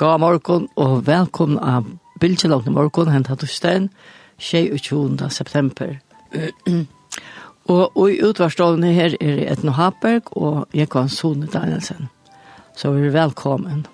God morgen og velkommen av Bilgelån i morgen, hentet du stein, 22. september. og, i utvarstående her er Etno Haberg og Jekon Sone Danielsen. Så vi er velkommen.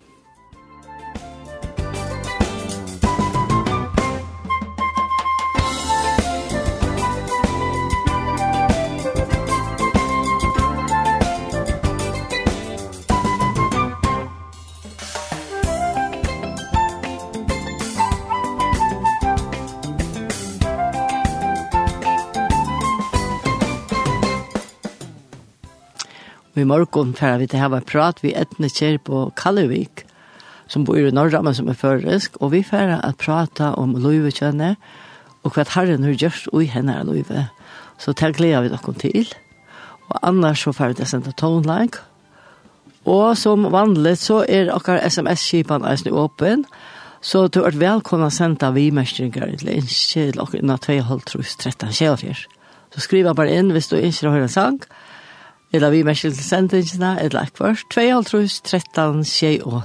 i morgon för vi det här var prat vi etne kär på Kallevik, som bor i Norra, men som är förrisk och vi får att prata om Louise känner och vad herren har gjørst i henne är Louise Så tack gleder vi dock till och annars så får vi det tone like och som vanligt så är akar SMS skipan är nu öppen så du är välkomna att sända vi-mestringar til innskjell og innan 2,5 trus 13 Så skriva bara in hvis du inte har en sang, eller vi merker til sendingene, eller akkurat, 2, 13, 6 og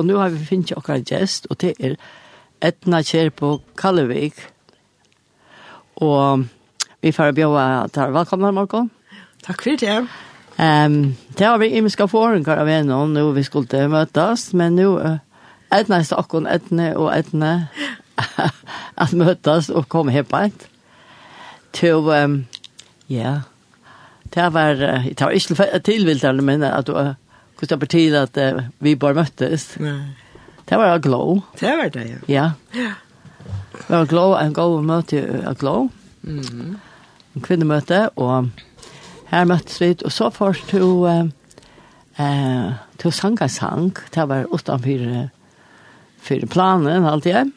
Og nu har vi finnet okkar gjest, og det er Etna Kjær på Kallevik. Og vi får bjøve der. Velkommen, Marko. Takk for det. Um, det har vi imiska forenkar av en og nå vi skulle møtes, men nå uh, Etna er stakken, Etne og Etne at møtes og komme helt på et. Til, um, ja, det var, det var ikke tilvildt, men at du uh, hur det betyder att uh, vi bara möttes. Nej. Det var jag glow. Det var det, ja. Ja. Det var glow, en god möte av glow. Mm. En kvinnemöte, och här möttes vi, och så först till, eh, uh, till Sanga Sang, det var utanför för planen, allt det.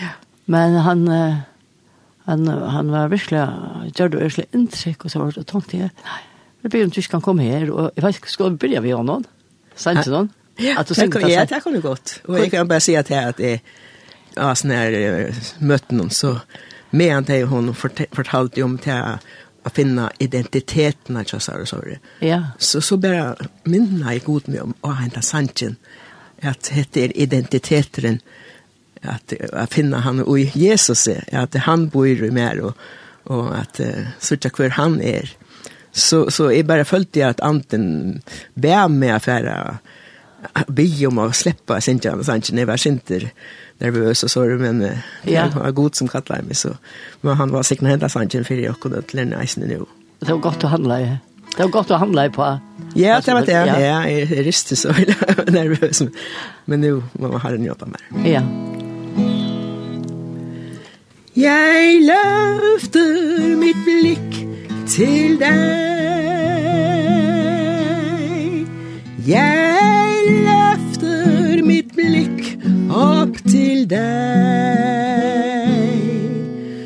Ja. Men han, uh, han, han var virkelig gjør du virkelig intryck, og så var det, tungt tänkte Nei. det blir inte vi kan komma her och jag vet ikke ska vi börja vi honom? Sant du Ja, at du synger det. Ja, det kan du godt. Og jeg kan bare si at jeg at jeg ja, sånn her møtte noen, så med han til hun fortalte om til å finne identiteten av Kjassarosauret. Ja. Så, så bare minnet jeg god med om å hente sannsyn, at det er identiteten at å finne han og Jesus er, at han bor i mer, og, og at uh, sørge hver han er så så är bara följt jag att anten bär med affära be om att släppa sen jag sen inte var synter nervös och så men ja. var god som kallar mig så men han var säkert hända sen för jag kunde till en nu det var gott att handla ja. Det var gott att handla på ja det var det ja. jag är rist så nervös men nu man har en jobba med ja. Jeg løfter mitt blikk til deg. Jeg løfter mitt blikk opp til deg.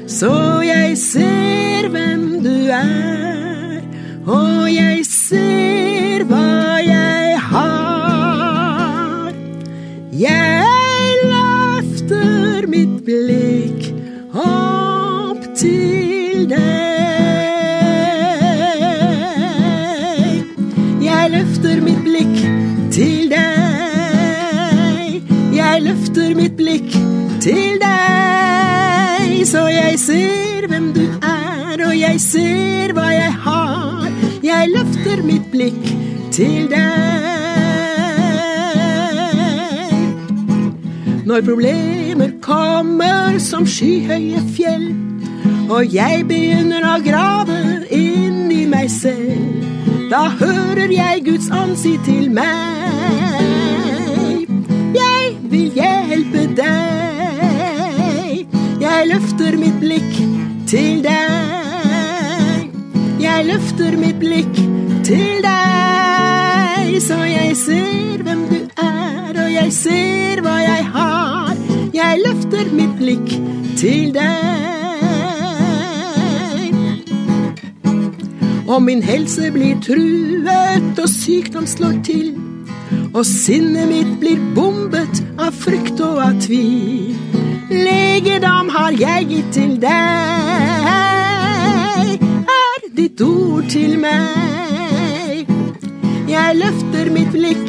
Så løfter mitt blikk til deg. Så jeg ser hvem du er Og jeg ser hva jeg har. Jeg løfter mitt blikk til deg. Når problemer kommer som skyhøye fjell Og jeg begynner å grave inn i meg selv Da hører jeg Guds ansikt til meg deg. Jeg løfter mitt blikk til deg. Jeg løfter mitt blikk til deg. Så jeg ser hvem du er Og jeg ser hva jeg har. Jeg løfter mitt blikk til deg. Og min helse blir truet Og sykdom slår til. Og sinnet mitt blir bombet av frykt og av tvil. Legedom har jeg gitt til deg. Er ditt ord til meg? Jeg løfter mitt blikk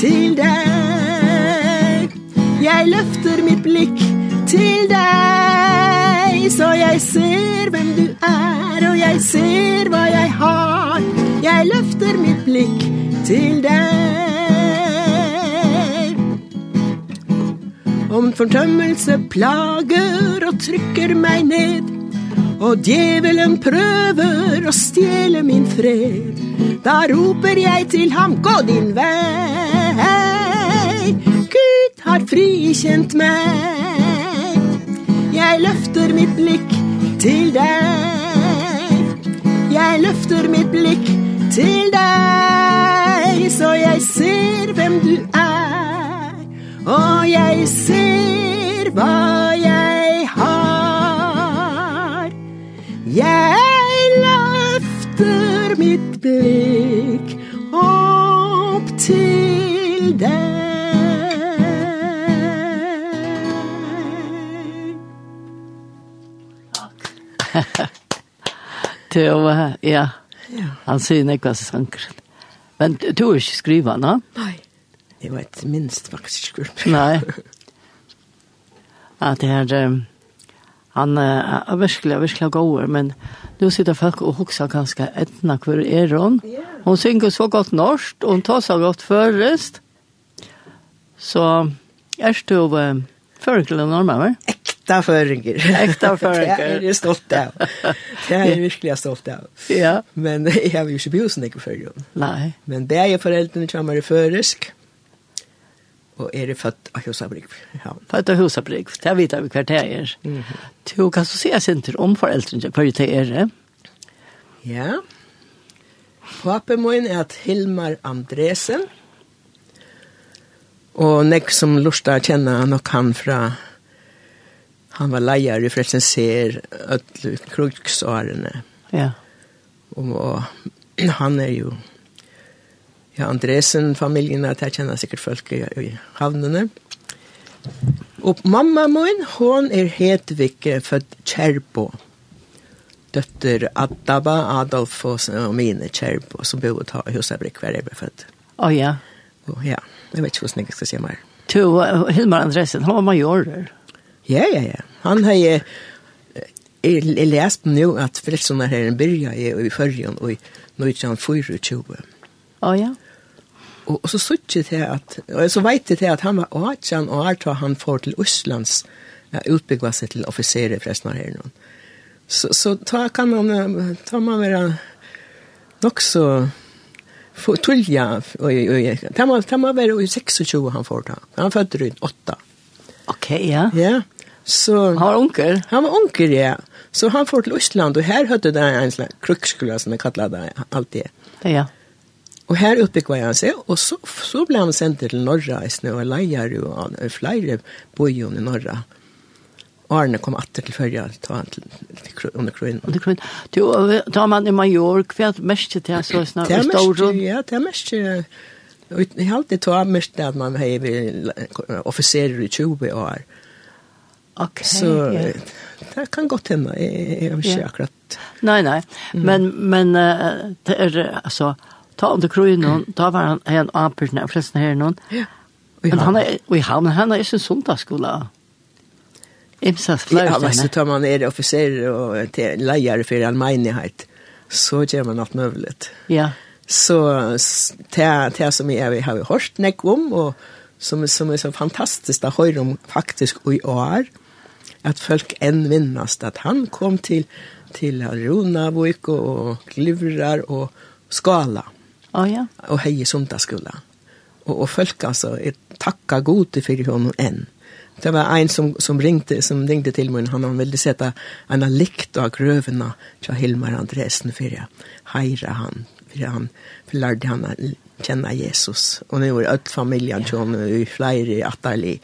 til deg. Jeg løfter mitt blikk til deg. Så jeg ser hvem du er Og jeg ser hva jeg har. Jeg løfter mitt blikk til deg. Om fortømmelse plager og trykker meg ned Og djevelen prøver å stjele min fred Da roper jeg til ham, gå din vei. Gud har frikjent meg. Jeg løfter mitt blikk til deg. Jeg løfter mitt blikk til deg Så jeg ser hvem du er Og jeg ser hva jeg har Jeg løfter mitt blikk opp til deg Det var, ja. ja. Han sier nekva sanger. Men du er ikke skriva, no? Nei. Jeg vet minst faktisk ikke. Nei. Ja, det er... Um, han er virkelig, virkelig god, men nu sitter folk og hokser ganske etna hver er hun. Hun synger så godt norsk, og hun tar så godt først. Så er du um, føringer normer, vel? Ekta føringer. Ekta føringer. det er jeg stolt av. Det er jeg virkelig stolt av. Ja. Men jeg har jo ikke bjøsning ikke før, Nei. Men det er foreldrene kommer i førisk. Ja og er det født av husabrygg? Ja. Født av husabrygg, det vet vi hver det er. Mm. Du kan så se senter om foreldrene hva det er. Ja. Pape min er at Hilmar Andresen, og nek som lustar kjenner nok han fra han var leier i Frelsen ser öll kruksårene. Ja. Og, og han er jo ja, Andresen-familjen, at jeg kjenner sikkert folk i, i havnene. Og mamma min, hon er Hedvig født Kjerbo. Døtter Adaba, Adolf og, mine Kjerbo, som bor ta Husabrik hver jeg ble født. Å oh, ja. Og, ja, jeg vet ikke hvordan jeg skal si mer. Du, Hilmar Andresen, han var majorer. Ja, ja, ja. Han har jeg, jeg lest nå at frelsene her byrja i, i førjen og i 1924. Å oh, ja. Og, og så suttet til at, og så vet jeg til at han var 18 og alt var han får til Østlands, ja, utbyggva seg til offiserer forresten av her nå. Så, så ta kan man, ta man være nok så tullja, og, og, ta man, ta man være 26 han får ta. Han fødte rundt 8. Ok, ja. Ja. Så, han var onkel. Han var onkel, ja. Så han får til Østland, og her høyde det en slags krukskula, som jeg kallet det alltid. Ja, ja. Og her utbyggde han seg, og så, så ble han sendt til Norra i snø, og leier jo han, og flere bojon i Norra. Arne kom atter til førja, ta han til, til, under kronen. Under kronen. Du, da man i major, hva er mest til jeg så snart, i Storum? Ja, det er mest til, og jeg har alltid tog mest til at man har officerer i 20 år. Okay, så yeah. det kan godt hende, jeg, jeg, jeg, jeg, akkurat. Nei, nei, mm. men, men uh, det er, altså, ta under krøyene, da var han en apert av flestene her noen. Men han er, og i havn, han er ikke en sundagsskola. Imsas flere stedene. Ja, så tar man er officer og leier for allmennighet, så gjør man alt mulig. Ja. Så det som jeg har hørt nekk om, og som, som er så fantastisk, det hører om faktisk i år, at folk enn vinnast, at han kom til, til Rona, og Glivrar og Skala. Oh, ja. Og hei i sundagsskola. Og, og folk altså, jeg takka god for henne enn. Det var en som, som, ringte, som ringte til meg, han, han ville sette en likt av grøvene til Hilmar Andresen for jeg heire han, for han for lærte han å kjenne Jesus. Og nå er alt familien til henne, og flere atterlig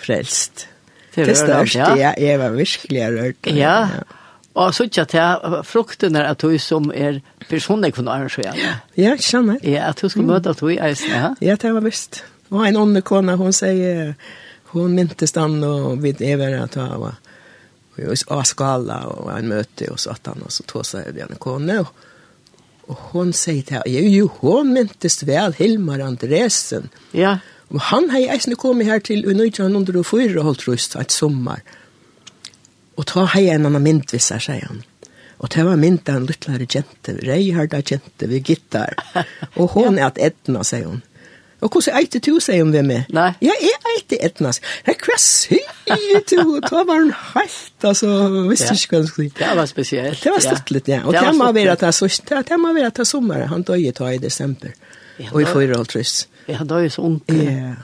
frelst. Det er største, ja. Jeg var virkelig rørt. Ja, ja. Og så ikke til frukten er at du som er personlig kunne arrangere. Ja, ikke kjenner. Ja, at du skal møte at du i eisen, ja. Ja, det var visst. Og en ånde kone, hun sier, hun myntes den og vid evig at hun var og skala og en møte og så att han og så tog sig den kone Og, og hun sier til henne, jo jo hun myntes vel Hilmar Andresen ja Og han har ju ens kommit här till 1904 och holdt rust et sommer. mm Og ta hei en annan mynd vissa, sier han. Og det var mynd av en lyttlare jente, reiharda jente ved gittar. Og hon er at Edna, sier hun. Og hvordan er det du, sier hun ved meg? Nei. Ja, jeg ikke Edna. Nei, hva sier du? Og da var hun helt, altså, visste ikke hva hun skulle. Det var spesielt. Det var støttelig, ja. Og det må være at det er, det må være at det er sommer. Han døg i ta i desember. Og i 4,5. Ja, han døg i så ondt. Ja,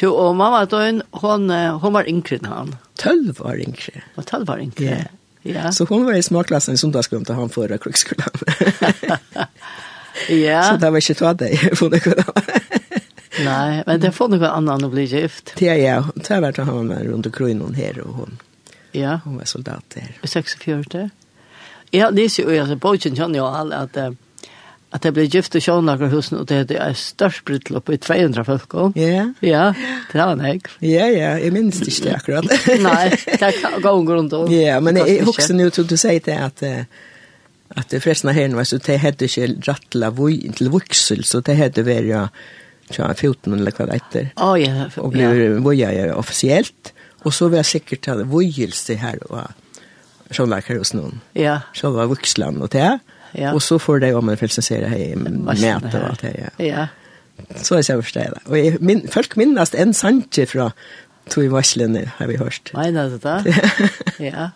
Du, og mamma døgn, hon, hon var yngre enn han. Tølv var yngre. Og tølv var yngre. Ja. ja. Så hon var i småklassen i sundagsgrunn til han før krukskolan. ja. Så det var ikke tva deg, for det kunne Nei, men det får noe annet å bli gift. Ja, ja. Det har vært han var rundt kronen her, og hon, ja. hon var soldat her. 46? Ja, det er jo, jeg ser på ikke, alle at... Uh, at jeg ble gift i Sjånagerhusen, og det er størst brytlopp i 200 folk. Ja. Ja, det var nek. Ja, ja, jeg minns det ikke akkurat. Nei, det er gång grunn til. Ja, men jeg husker nå til du sier det at at forresten av herren var så det hadde ikke rattla til vuxel, så det hadde vært ja, tja, 14 eller hva det heter. Å, ja. Og ble voja ja, offisielt, og så var jeg sikkert til vojelse her og Sjånagerhusen. Ja. Så var vuxland og det. Ja ja. Och så får det om man filsensera hej med och allt det. Ja. ja. Så är jag förstår det. Och jag min folk minnas en sanche från tog i varslen har vi hört. Nej, det är det. ja.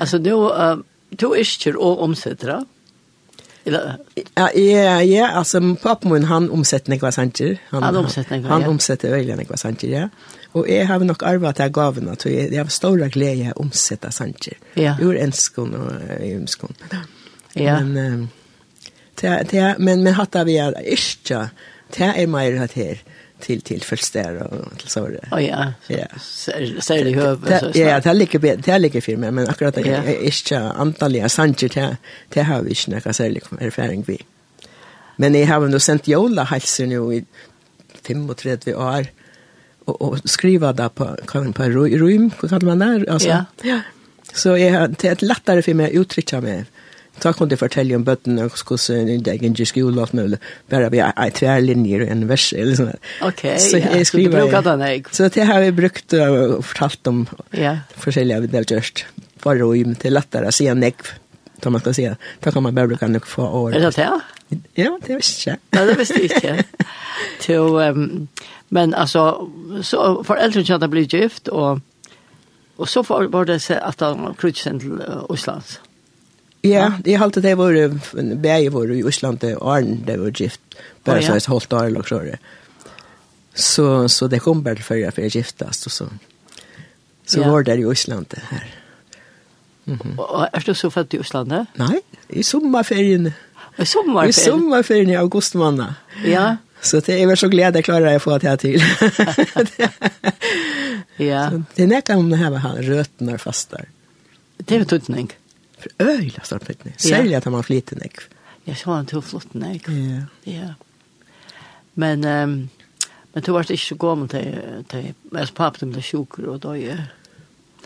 Alltså nu uh, du är och omsätter det. Eller? Ja, ja, ja, alltså pappmun han omsätter några sancher. Han, han omsätter några. Han ja. omsätter väldigt några sancher, ja. Och jag har nog arvat det här gaven, att jag. Har stora glädje att omsätta sancher. Ja. Ur enskon och ymskon. Ja. Ja. Men det det men men hatta vi är inte det är mer att här till till förstär och till så det. Oh, ja. Ja. Säger det höv Ja, det ligger lika det ligger för mig men akkurat det är inte antalliga sanjer det det har vi inte några särskilt erfaring vi. Men jag har ändå sent jola hälsar nu i 35 år och, och skriva där på kan på rum, vad kallar man där alltså. Ja. ja. Så jag det är lättare för mig att uttrycka mig Da kunne de fortelle om bøttene, hvordan det gikk i skolen, alt mulig. Bare vi har tre linjer og en vers, eller sånn. Ok, så jeg ja, skriver, så du bruker den, jeg. Så det har vi brukt og fortalt om ja. forskjellige vi har gjort. Bare og det til lettere å si en negv, da man skal si det. Da kan man bare bruke nok for år. Er det det? Ja, det visste jeg. Ja, det visste jeg ikke. Til, um, men altså, så foreldrene kjente å bli gift, og, og så var det at han krutsen til Oslands. Ja. Ja, jeg halte det var bæge var i Osland og Arn, det var gift. Bare oh, ja. så jeg holdt Arn og så Så, så det kom bare før jeg giftast og så. Så ja. var det i Osland det her. Mm -hmm. Og er du så født i Osland? Nei, i sommerferien. I sommerferien? I sommerferien i august måned. Ja. Så det er så glede jeg klarer å få det her til. ja. Så det er nekka om det her med han, røtene og fastar. Det er tøtning øyla stormfettene. Særlig at han var flytende, ikke? Ja, så var han til flott ikke? Ja. Ja. Men, um, men du var ikke så gammel til, til altså papen ble sjukker og døye.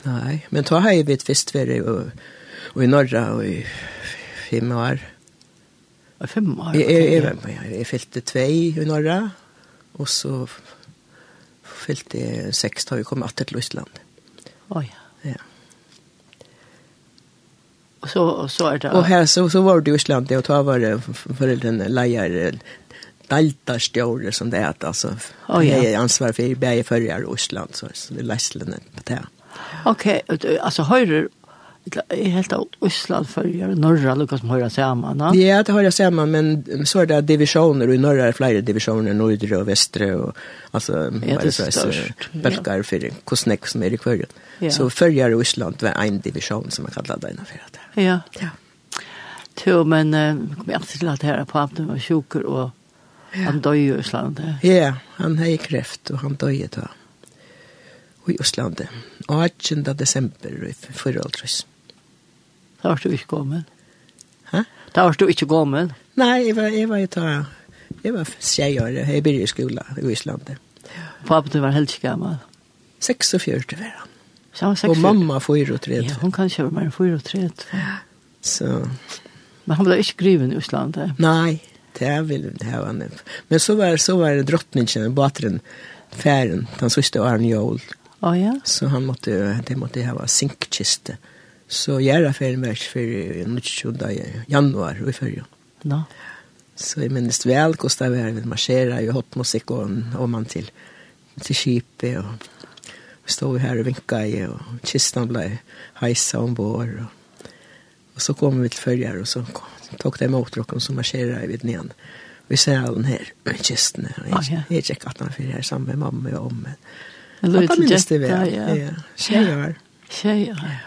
Nei, men då har jeg blitt fistvære og, og i Norra og i fem år. Og fem år? Jeg, jeg, jeg, jeg, jeg fyllte tvei i Norra, og så fyllte jeg seks da vi kom atter til Island. Å oh, ja så, så är det. Och här så, så var det i Island och då var det föräldern dalta daltarstjore som det heter alltså. Oh, ja. Jag är ansvarig för bäge förjar i Island så, så det är läslen på det. Okej, okay. alltså höjer är helt av Island förjar norra Lucas som höra samman. Ja, ja det höra samman men så är det divisioner och i norra är flera divisioner norra och västra och alltså ja, det är så bälkar för kostnäck som är i kvarjen. Ja. Så förjar i Island var en division som man kallar det för att Ja. Ja. Jo, men uh, kom jag alltid till att höra på att var sjuker och ja. han dog i Östland. Ja, han hade kräft och han dog i då. I Östland. 18 december förra året. Da var du ikke kommen. Hæ? Da var du ikke kommen. Nej, jag var, jag var ju ta... Jag var tjej år, jag började i skola i Östland. Pappa, du var helt ikke gammel. 46 var han. Så han och mamma får och tre. Ja, hon kan köra med en får och träd. Så. Men han ble ikke griven i Island. Nej, det vill det här var Men så var så var det drottningen båten fären den sista åren jul. Ja ja. Så han måste det måste ha var sinkkiste. Så gärna fären var för den 20 januari i förra. Nå. Så jag minns väl Gustav Ervin marscherar ju og, och man till till skipet och Vi stod og och i, og kistan ble heisa ombord. og, og så kom vi til följare og så kom, tok de emot och så marscherade vi ner. Vi ser allen här i kistan. jeg checkade at han för her sammen med mamma og om. Men då kan minnas det väl. Ja, ja. tjejer. Tjejer.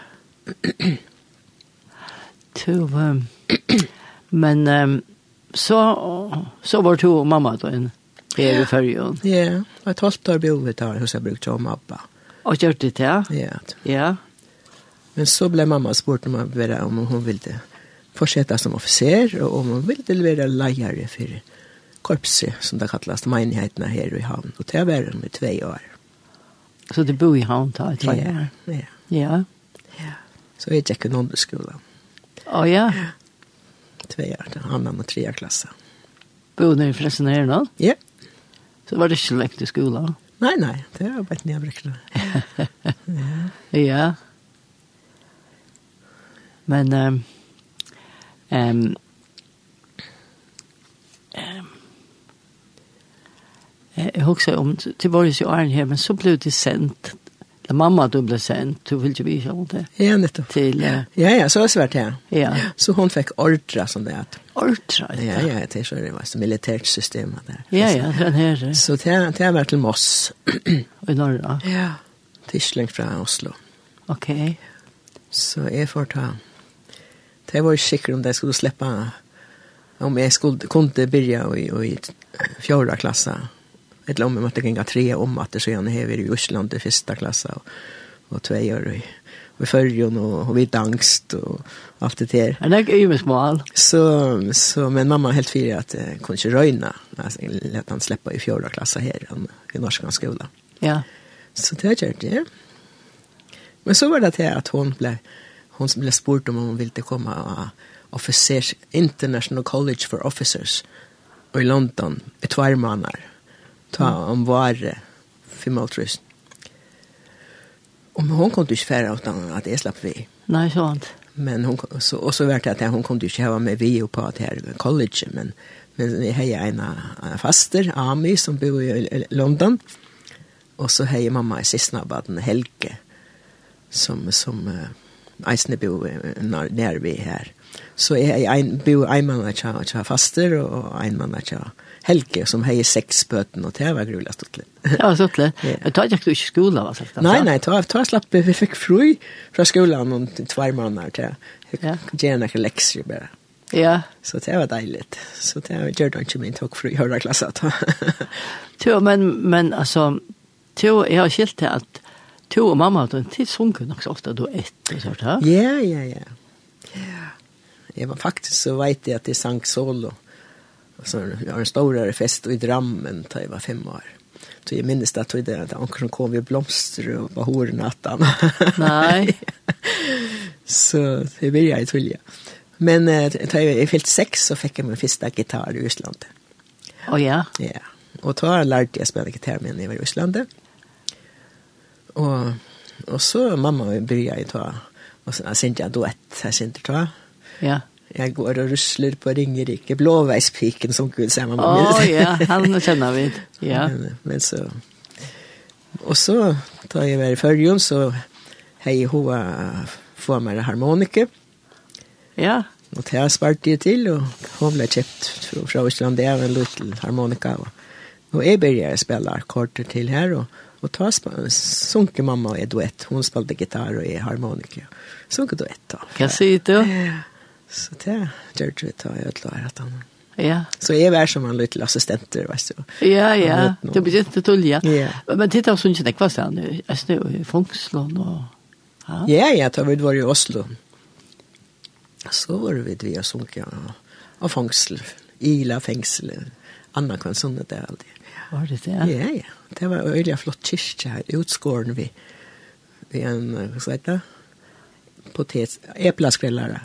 Tu, men um, så, så var du och mamma då inne. Det är ju Ja, jag har tolvt år bo vi tar hos jeg brukte om Abba. Og gjør det det? Ja. Ja. Men så ble mamma spurt om, vera, om hun ville fortsette som officer, og om hun ville være lejare for korpset, som det kalles, menighetene her i havn. Og det var hun i tve år. Så du bor i havn da, i tve år? Ja. Ja. ja. Så jeg gikk en nondeskolen. Å ja? Två Tve år, den andre og tredje klasse. Bor du i her nå? Ja. Så var det ikke lengt i skolen? Nei, nei, det er bare nye brukene. ja. ja. Men um, um, Jeg husker om, til våres i åren her, men så ble det sendt Da mamma du ble sendt, du ville ikke vise om det. Ja, nettopp. Til, ja. ja, ja, så var det svært ja. Ja. Så hun fikk ordre, som det er. Ordre? Ja, ja, det er så det var så militært system der. Ja, ja, den her. Så det er, det til Moss. I Norra? Ja, tidsling fra Oslo. Ok. Så jeg får ta. Det var jo sikkert om det skulle slippe, om jeg skulle, kunne begynne i, i fjorda klassen eller om vi måtte gänga tre om att det så sen här i Osland i första klasse och, och två år i förrjon och, och vid angst och allt det där. Men det är ju med smal. Så, så men mamma helt fyra att eh, kunde inte röjna när han släppa i fjärde klassa här i norska skolan. Ja. Så det gjorde det. Men så var det det att hon blev hon blev spurt om hon ville komma och officers International College for Officers i London i två månader ta om vare for måltryst. Og men hun kom ikke fære utan at jeg slapp vi. Nei, sånn. Men hon så, og så vært det at hun kom ikke ha med vi og på det her college, men, men vi har en faster, Ami, som bor i London. Og så har mamma i siste baden, Helge, som, som uh, eisne bor nær vi her. Så jeg har en, bor en mann av faster og en mann av Helge som hei seks bøten, og det var grulig stått litt. Det var stått litt. Jeg tar ikke du ikke skolen, var sagt? Nei, nei, da, da slapp vi, vi fikk fri fra skolen om tvær måneder til. Ja. Gjerne ikke lekser bare. Ja. Så det var deiligt. Så det var gjør det ikke min tog fri høyre klasse. jo, men, men altså, jo, jeg har skilt til at jo og mamma hadde en tid nok så ofte du ett og sånt, ja? Ja, ja, ja. Ja. Jeg var faktisk så vet jeg at jeg sang solo. Ja så jag har en större fest i Drammen där jag var fem år. Så jag minns att det att ankarna kom vi blomster och var hår nattan. Nej. så det blir jag till Men eh, jag är fyllt sex så fick jag min första gitarr i Island. Åh ja? Ja. Och då har jag lärt jag spela gitarr med när jag var i Island. Och, och så mamma började jag ta och sen synte jag duett, jag synte ta. Ja jag går och rusler på Ringerike, blåveispiken som Gud säger man Åh oh, ja, han känner vi. Ja. Men, men så och så tar jag med i förrjun så hej hoa få meg harmonike. Ja. Og det har spart det till och ble kjøpt fra, fra Østland, det er en liten harmonika och jeg jag å spille akkorder till här och och ta sunke mamma och duett. Hon spelade gitarr och är harmonika. Sunke duett då. Kan se du? Ja. Så det gjør vi ta i ødelår at han... Ja. Så jeg var som en liten assistenter, vet du. Ja, ja. Det blir ikke tull, ja. Men titta oss ikke nekva sted, jeg stod i Fungslån og... Ja, ja, da vi var i Oslo. Så var vi i Sunke og Fongsl, Ila fengsel, Anna kan sånne det aldri. Var det det? Ja, ja. Det var øyelig flott kyrkje her, utskåren vi, vi en, hva skal det? Potet, eplaskvellere.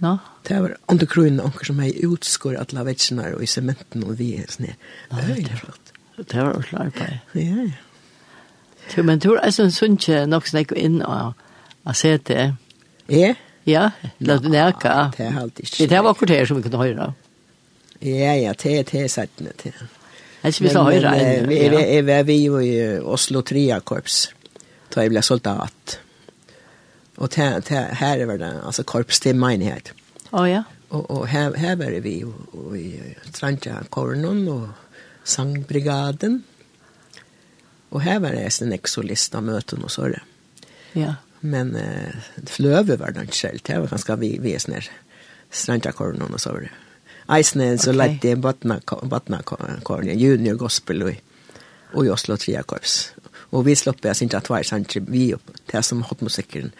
No. Det var under kronen onker som hei utskår at la vetsene og i sementen og vi er sånn. No, det var flott. Det var ordentlig arbeid. Ja, ja. Tu, men tror jeg som sånn ikke nok snakke inn og, og se det. Ja? Ja, la du nærke. Det er alltid ikke. Det var akkurat her som vi kunne høre. Ja, ja, det er det satt ned til. Jeg synes vi skal høre. Vi er vi jo i Oslo Tria Korps. Da jeg ble soldat. Ja te, te, her var det alltså korpstimmenighet. Ja, oh, ja. Og, og her, her var vi og, og i Trantja Kornon og Sangbrigaden. Og her var det en exolista möten møten og där. Ja. Men uh, fløve var det ikke selv. Det var ganske vi, vi är Trantja Kornon og så där. Eisne så okay. lät det Batna, Batna Kornon, junior gospel og, og i Oslo Tria korps. Og vi sloppade sin att vara vi opp det som hotmusikern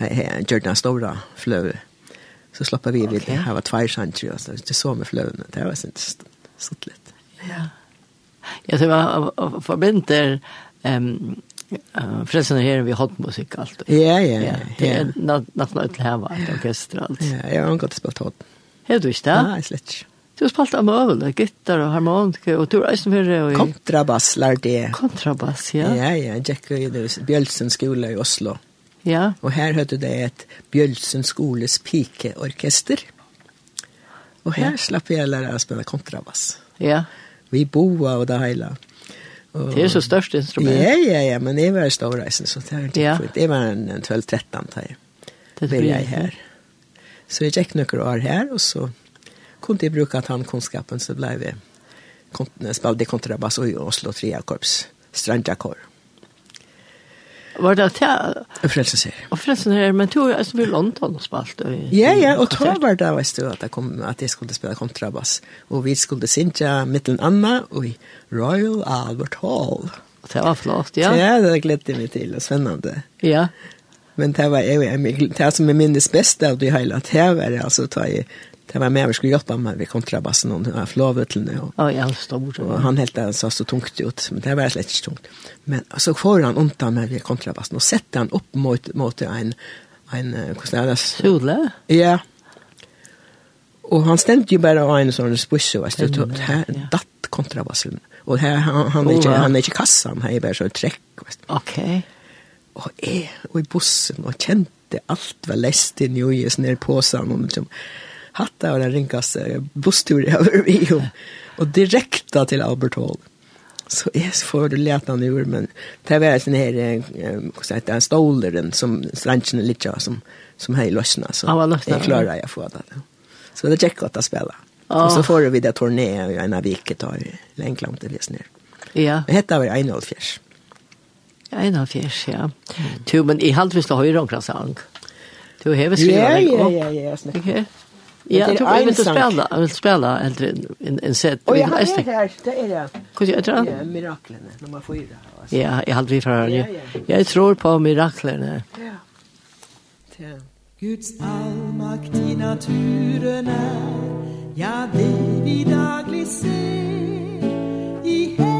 gjør den store fløve. Så slappet vi vid det. Her var tvær sjanser, og så det så med fløvene. Det var sånn sånn litt. Ja. Ja, det var forbinder um, uh, förresten här vi hot musikk alt. Ja, ja, ja. Det är til här var orkester alt. Ja, jag har gått spelat hot. Helt visst det? slett ikke. Du har spalt av møvel, gitarr och harmonika och tur är för och kontrabass lär det. Kontrabass, ja. Ja, ja, Jack i Bjølsen skola i Oslo. Ja. Og her hørte det et Bjølsen skoles pikeorkester. Og her ja. slapp jeg lære å spille kontrabass. Ja. Vi boa og det hele. Og... Det er så størst instrument. Ja, ja, ja, men jeg var i Stavreisen, så det er ja. Det var en 12-13, da jeg var jeg her. Så jeg gikk noen år her, og så kunne jeg bruke at han kunnskapen, så ble vi kont spalte kontrabass og i Oslo Triakorps, Strandjakor. Var det til? Og frelsen her. Og frelsen her, men tog jeg som i London og spalt. Ja, ja, og tog var det, vet du, at jeg, kom, at jeg skulle spille kontrabass. Og vi skulle synge mittelen Anna og i Royal Albert Hall. Det var flott, ja. Ja, det gledde jeg meg til, og spennende. Ja. Men det var jeg, det som er minnes best av det hele, det var altså, da jeg det var med vi skulle hjälpa med vi kontrabassen och ja, flaveteln och ja, jag stod och han helt där så så tungt ut men det var slett inte tungt. Men så får han undan med vi kontrabassen och sätter han upp mot mot en en kostnadas Sule. Ja. Och han stämde ju bara av en sån spush så att det här datt kontrabassen. Och här han han är inte han är inte kassan här är bara så träck. Okej. Och är och i bussen och kände allt var läst i New Year's ner på sig och liksom hatt var den ringaste busstur jag var med om. Och direkta till Albert Hall. Så jag får det lätta nu, men det var en sån här, vad ska jag säga, en som stranchen är lite som, som här i lösna. Så ja, lösna, jag klarar jag få det. Så det är jättegott att spela. Oh. Och så får vi det turné och en av vilket tar länge långt det läs ner. Ja. Det heter väl Einhold Fjärs. Einhold Fjärs, ja. Mm. Tu, men i halvvis då har ju Ronkrasang. Du har väl skrivit upp. Ja, ja, ja, ja. Okej. Okay. Ja, det är inte spela, jeg vil spela eldre en en set. Och jag har det her, det er det. Hvordan jag tror. Ja, miraklene, nummer fyra. Altså. i det. Ja, jag hade vi her, ja. Jeg tror på miraklerna. Ja. Ja. Guds allmakt i naturen är, ja, det vi daglig ser, i hela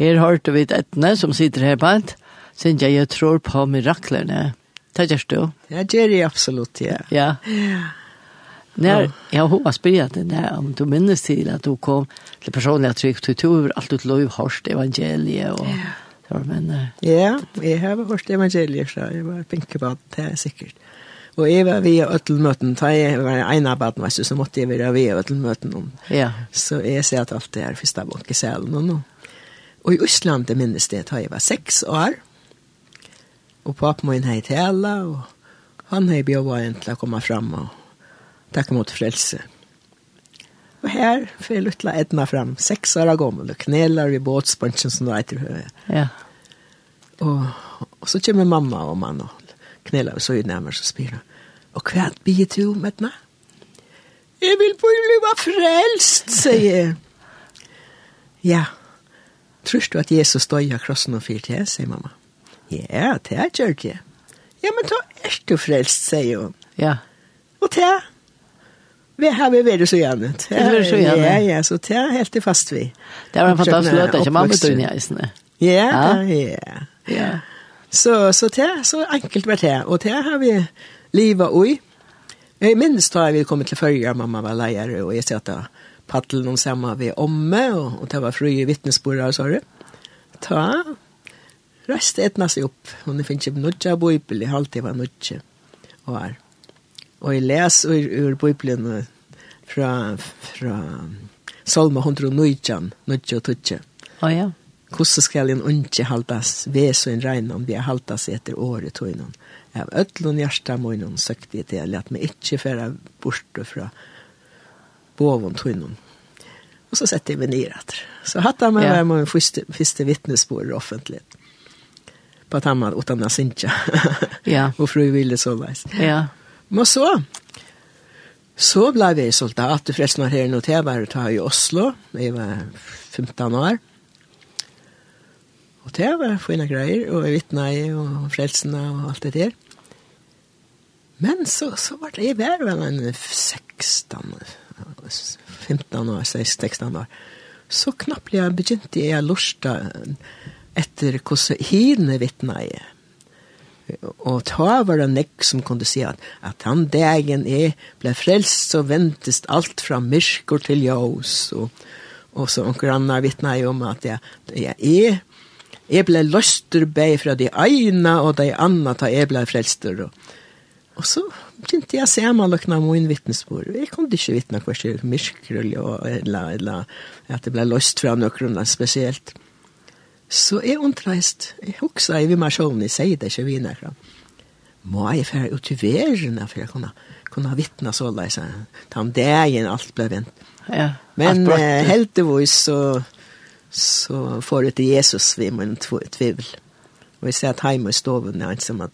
Her hørte vi Etne, som sitter her på et, synes jeg, jeg tror på miraklerne. Det gjør du? Ja, det gjør jeg absolutt, ja. Ja. När jag hoppas på det det om du minns till att du kom till personliga tryck till tur allt ut lov hörst evangeliet och så men ja, jeg har hørt evangeliet så jag var tänker på det er säkert. Och jeg var vid øtelmøten, da jeg var en av barnen så måste jag vara vid om- Ja. Så jeg ser at alt det er første bok i salen nå. Og i det minnes det da jeg var seks år. Og pappa min hei tala, og han hei bjøva en til å komme fram og takke mot frelse. Og her får jeg luttla Edna fram, seks år gammel, og kneler i båtspunchen som det heter høye. Ja. Og, og så kommer mamma og mann og kneler, og så i nærmere så spyr han. Og hva blir du med Edna? Jeg vil bare bli frelst, sier jeg. Ja, Tror du at Jesus stod av krossen og fyrt til, sier mamma. Ja, det er gjør det. Ja, men da er du frelst, sier hun. Ja. Og det. Vi har vi vært så gjerne. Det har vært så gjerne. Ja, ja, så det er helt fast vi. Det var en fantastisk løte, ikke mamma tog i eisene. Ja, ja, ja. Så, så det er så enkelt vært det. Og det har vi livet i. Jeg minnes da vi kom til førre, mamma var leier, og jeg sier at da, paddelen om samma vi omme, og, og det var fru i og så du. Ta, røst etna seg opp, og det finnes ikke nødja bøybel, i halvtid var nødja, og her. Og jeg les ur, ur bøybelen fra, fra Salma 119, nødja og tødja. Å ja. Hvordan skal en unge haltas ved så en regn om vi har haltas etter året tøynen? Av ødlån hjertet må noen søkte til, at vi ikke fære bort fra boven tunnon. Och så sätter vi ner att. Så hade man ja. med min første, første vittnesbörd offentligt. På att han åt andra sinja. ja. Og fru ville så veis. Ja. Men så så blev vi soldat. Du förresten var här i Notevar och tar i Oslo. Jeg var 15 år. Och det var fina grejer och vittna i och frelsene och allt det där. Men så, så var det jeg var vel en 16, 15 år, 16 år, så knappt jeg begynte jeg lusta etter hvordan hine vittna jeg. Og ta var det nekk som kunne si at, at han dagen er ble frelst, så ventest alt fra myrker til jøs. Og, og så onker anna vittna jeg om at jeg, jeg er Jeg ble løster bei fra de ene og de andre ta jeg ble frelster. Og, og så begynte inte jag ser man luckna min vittnesbord. Jeg kunne ikke vittna kvar till myrkrul eller, eller att det ble løst fra noen grunder speciellt. Så jeg undreist, jeg Jag huxar i vid mig själv, jag det, ikke vinner fram. Må jeg färra ut i verden for att kunne, kunne vittna så där. Ta om det igen, allt blev vänt. Ja, Men eh, helt det så, så får det til Jesus vid min tvivel. Og jag ser at hemma i stoven är inte som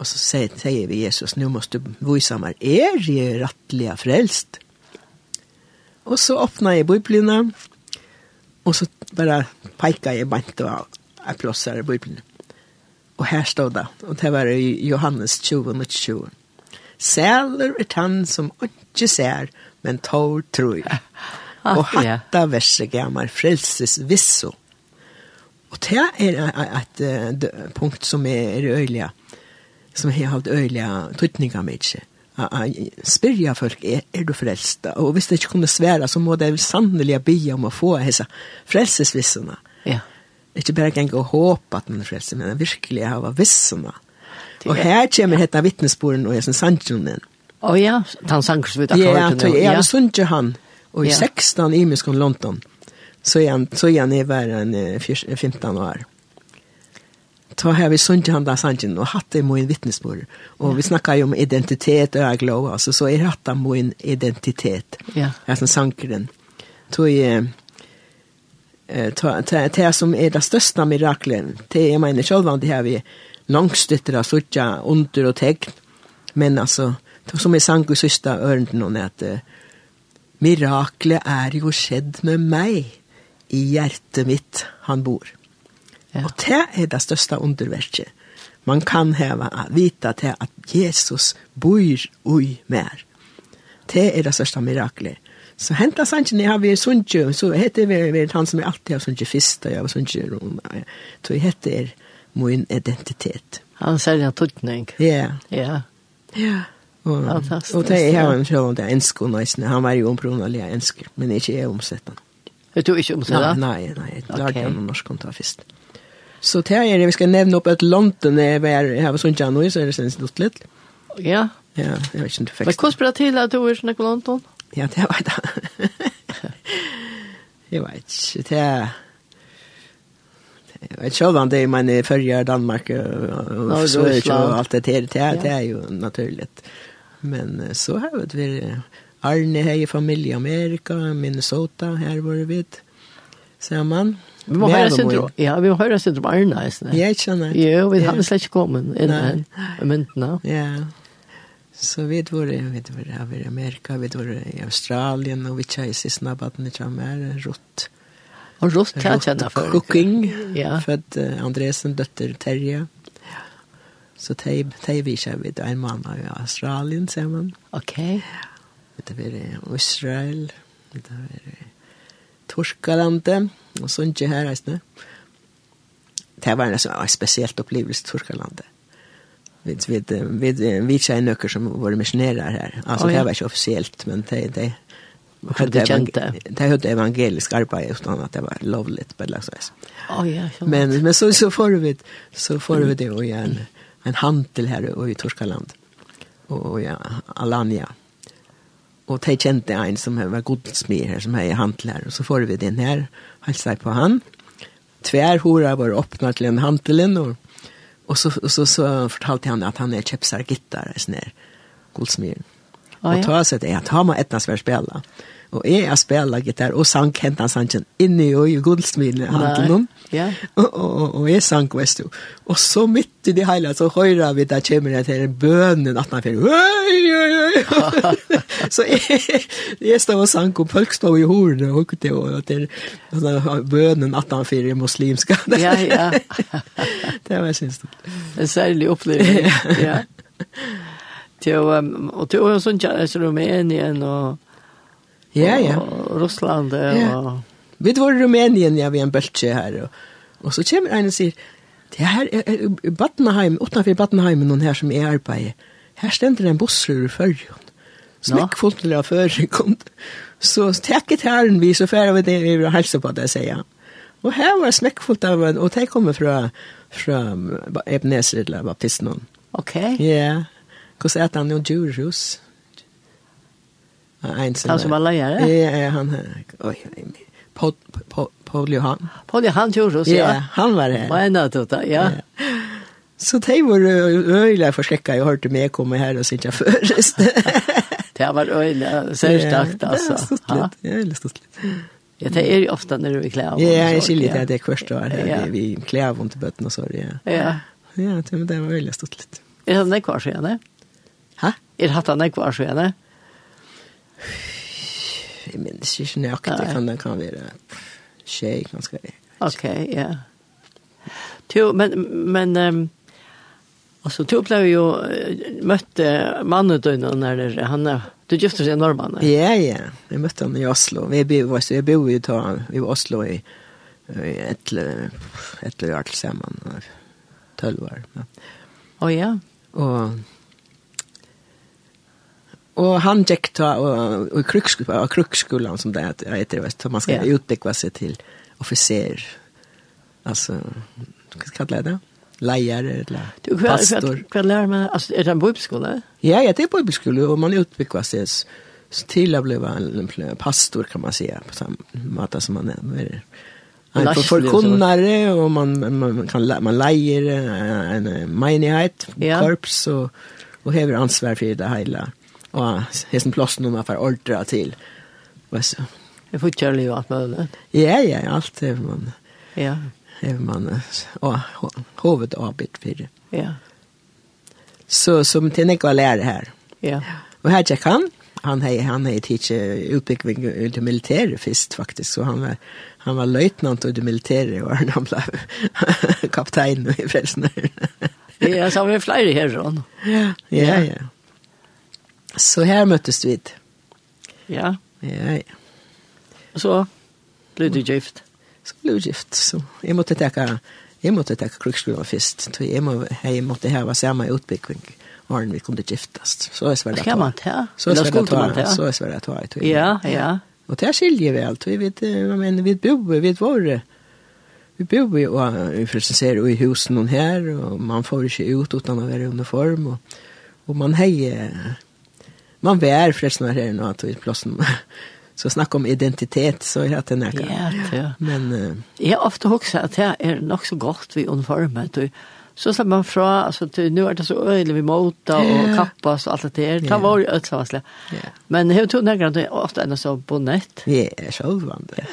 Och så sier, sier vi Jesus, nu måste du vise meg, är jeg rettelig frälst? Och så öppnar jag biblarna och så bare pekar jag bant og jeg plåsar i biblarna. Och här stod det, och det var i Johannes 20 och 20. Sæler er han som ikke ser, men tår tror. Och hatta verset gammal frelses visso. Och det är et punkt som är rörliga som har haft øyla tøytninger med seg. Spyrja folk, er, er du frelst? Og hvis det ikke kunne svære, så må det sannelig be om å få hessa frelsesvissene. Ja. Ikke bare gjenke og håpe at man er frelst, men virkelig ha vissene. Og her kommer dette vittnesporen og jeg som sannsjonen. Å ja, han sannsjonen vi da klart. Ja, jeg har sunnsjø han, og i 16 i om London, så er han, så er han i verden 15 år ta här vi sunt han da sanjen og hatt det min vittnesbörd. Och vi snackar ju om identitet och glow alltså så är hatta min identitet. Ja. Alltså sankren då är ta det som är det största miraklet. Det är mina själva det här vi långstytter av sucha under och tegn, men alltså det som är sank och sista örnden at att miraklet är ju skedd med mig i hjertet mitt han bor. Ja. Og det er det største underverket. Man kan heva vita til at Jesus bor ui mer. Det er det største miraklet. Så henta sannsyn har vi sunnkjø, så heter vi, vi han som er alltid har sunnkjø fyrst, og jeg har sunnkjø rom. Så jeg heter min identitet. Han sier en tøtning. Ja. Ja. Ja. Og, og det er her en sjøl om det er ensk og nøysene. Han var jo ompronalig ensker, men ikke jeg omsett han. Er du ikke omsett han? Nei, nei, jeg lærte han om norsk kontra fyrst. Ja. Så det er det vi skal nevne opp et London är var här var sånt nå, så er det sen något litt. Ja. Ja, jeg vet inte faktiskt. Vad kostar det til at du er sånn snack London? Ja, det var det. jeg vet ikke, Det er... Jeg vet ikke om det är man førre Danmark og Sverige og alt det her, Det det er jo naturligt. Men så har vi Arne här i familie i Amerika, Minnesota, her var vi vid. Samman. Vi må høre syndrom. Ja, vi må høre syndrom Arne, ikke? Ja, Jeg kjenner. Jo, vi har slett ikke kommet inn i myndene. Ja. Så vi var vi var i Amerika, vi var i Australien, og vi kjøys i snabbaten i Kjammer, Rott. Og Rott, jeg kjenner for. Cooking, ja. født Andresen, døtter Terje. Så de, de vi kjøy en måned i Australien, ser man. Ok. Vi var i Israel, vi var i Torskalandet, og Sundje her, reisende. Det var en, en spesielt opplevelse Torskalandet. Vi, vi, vi, vi kjenner noen som var missionærer her. Altså, oh, ja. det var ikke offisielt, men det, det, det kjente. Det hade evangelisk arbete utan att det var lovligt på det sättet. Ja, ja. Men men så så får vi så får vi det och en en handel här och i Torskaland. Och ja, Alanya og de kjente en som var godsmed her, som er hantler, og så får vi den her, halsa på han. Tvær hora var åpnet til en hantelen, og, og, så, og så, så fortalte han at han er kjepsar gitar, sånn her, godsmed. Oh, ja. Og ta seg det, at han må etnas være spela. Og jeg har spillet gitar, og sang hentan sangen inni og i guldsmilen handelen. Ja. Og, og, og jeg sang Vestu. Og så midt i det hele, så høyre vi der kommer jeg til bønnen at man fyrir, så jeg, jeg stod og sang, og folk stod i horene, og det var til bønnen at man fyrir muslimska. ja, ja. det var synes det. En særlig opplevelse. ja. Til, um, og til å sånn kjære, så er du med igjen, og Ja, ja. Og Russland ja. og... Vi var i Rumänien, ja, vi en bøltje her. Og, og så kommer en og sier, det her er Badenheim, utenfor Badenheim, noen her som er arbeidet. Her stender en busser i førjen. Snakk fullt til å føre kom. Så takk et herren vi, så færre vi det vi vil helse på det, sier han. Og her var smekkfullt av en, og det kommer fra, fra Ebenezer eller Baptisten. Ok. Ja. Yeah. Hvordan er det han jo djurhus? Han som var lejare? Ja, ja, han här. Oj, Paul, Paul, Paul Johan. Paul Johan Tjurus, ja. Ja, han var här. Vad enda då, ja. Så det var öjliga förskräcka. Jag hörde mig komma här och sitta förrest. det var öjliga, särskilt alltså. Ja, stort är Ja, stort lite. Ja, det är ju ofta när du är klär av. Ja, jag skiljer det att det är kvörst och här. Vi klär av inte och så. Ja, ja. Ja, det var öjliga stort lite. Är det kvar sedan? Ha? Är det hattarna kvar sedan? Ja. Jeg minns ikke nøyaktig, det kan, det kan være tjej ganske. Ok, okay, ja. Jo, men, men um, altså, du blev jo møtte mannen du når det, han er, Du gifte seg i Ja, ja. vi Jeg møtte han i Oslo. Vi bor, jeg bor i, i Oslo i, i et eller annet sammen. Tølv år. Å ja. Og Og han gikk ta och, och krukskolan, krukskolan som det heter, vet, man skal yeah. utveckla seg til officer. altså, hva ska jeg det? Leier eller du, hva, pastor. hva lærer man? altså, er det en bibelskola? Ja, ja, det er bibelskola og man utvecklar seg til å bli en pastor kan man säga på samme måte som man är. Man får förkunnare og man, man, kan, man lejer en menighet, korps og, og hever ansvar for det hela och hessen plåsten om man får ordre till. Vad så? Det får köra livet allt möjligt. Ja, ja, allt är man. Ja. Är man och hovet arbet för det. Ja. Så som til Nick var lärare här. Ja. Och här checkar han. Han hei, han hei tidsi utbildning ut i militäret först faktiskt så han var han var löjtnant i det og och han blev kapten i frelsen. Ja, så har vi flera härifrån. Ja, ja, ja. Så här möttes vi. Ja. Ja, ja. Og så blev du gift. Så ble du gift. Så jeg måste teka, jeg måste teka krukskolen først. Så jag måste jeg måtte ha samme samma utbildning vi kunde giftast. Så är svärd att man ta. Så är svärd att ta. Så är svärd att ta. Ja, ja. Och det skiljer väl. Vi vet, men vi bor, vi vet var vi bor ju och vi försöker i husen hon här och man får inte ut utan att vara i uniform och, och man hejer man vär förresten her nå att vi plassen så snakk om identitet så är det näka. Ja, ja. Men uh, jag ofta också at det är nog så gott vi unformat och så slapp man fra, altså, nå er det så øyelig vi måta og kappas og alt det der. Det var jo ødelsamvarslig. Men jeg tog nærmere at det er ofte enda så bonnet. Ja, så var det.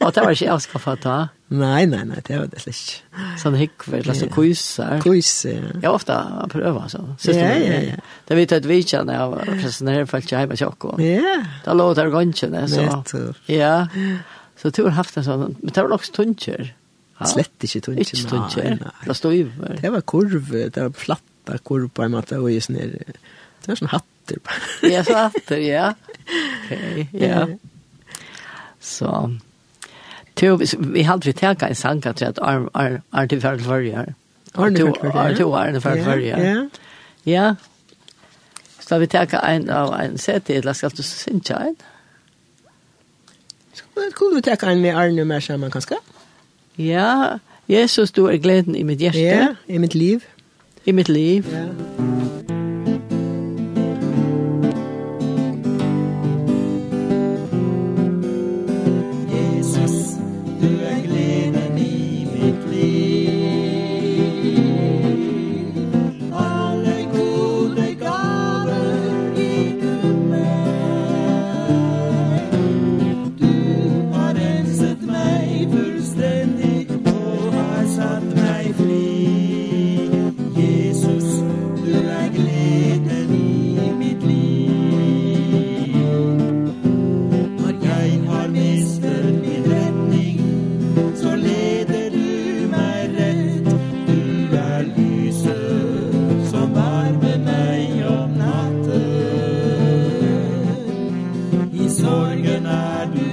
Og det var ikke jeg skal få ta. Nei, nei, nei, det var det slik. Sånn hikkver, altså kuiser. Kuiser, ja. Jeg ofte prøver, altså. Ja, ja, ja. Det vet jeg at vi kjenner, jeg var presentere for ikke hjemme tjokk. Ja. Da lå det gønkjene, så. Nettopp. Ja. Så du har haft en sånn, men det var også tuntjer slett ikke tunnkje. Ikke tungt, ja. Det stod jo. Det var kurv, det var flatta kurv på en måte, og i her. det var sånn hatter. ja, så hatter, ja. Ok, ja. Så, Tu, vi hadde vi tega en sanka til at Arne Færdel Førjar. Arne Færdel Førjar? Arne Færdel Førjar. Ja, ja. Så vi tega en av en sete, eller skal du synge en? Skulle vi tega en med Arne mer sammen, kanskje? Ja. Ja, Jesus, du er gleden i mitt hjerte. Ja, i mitt liv. I mitt liv. Ja. morgen är du.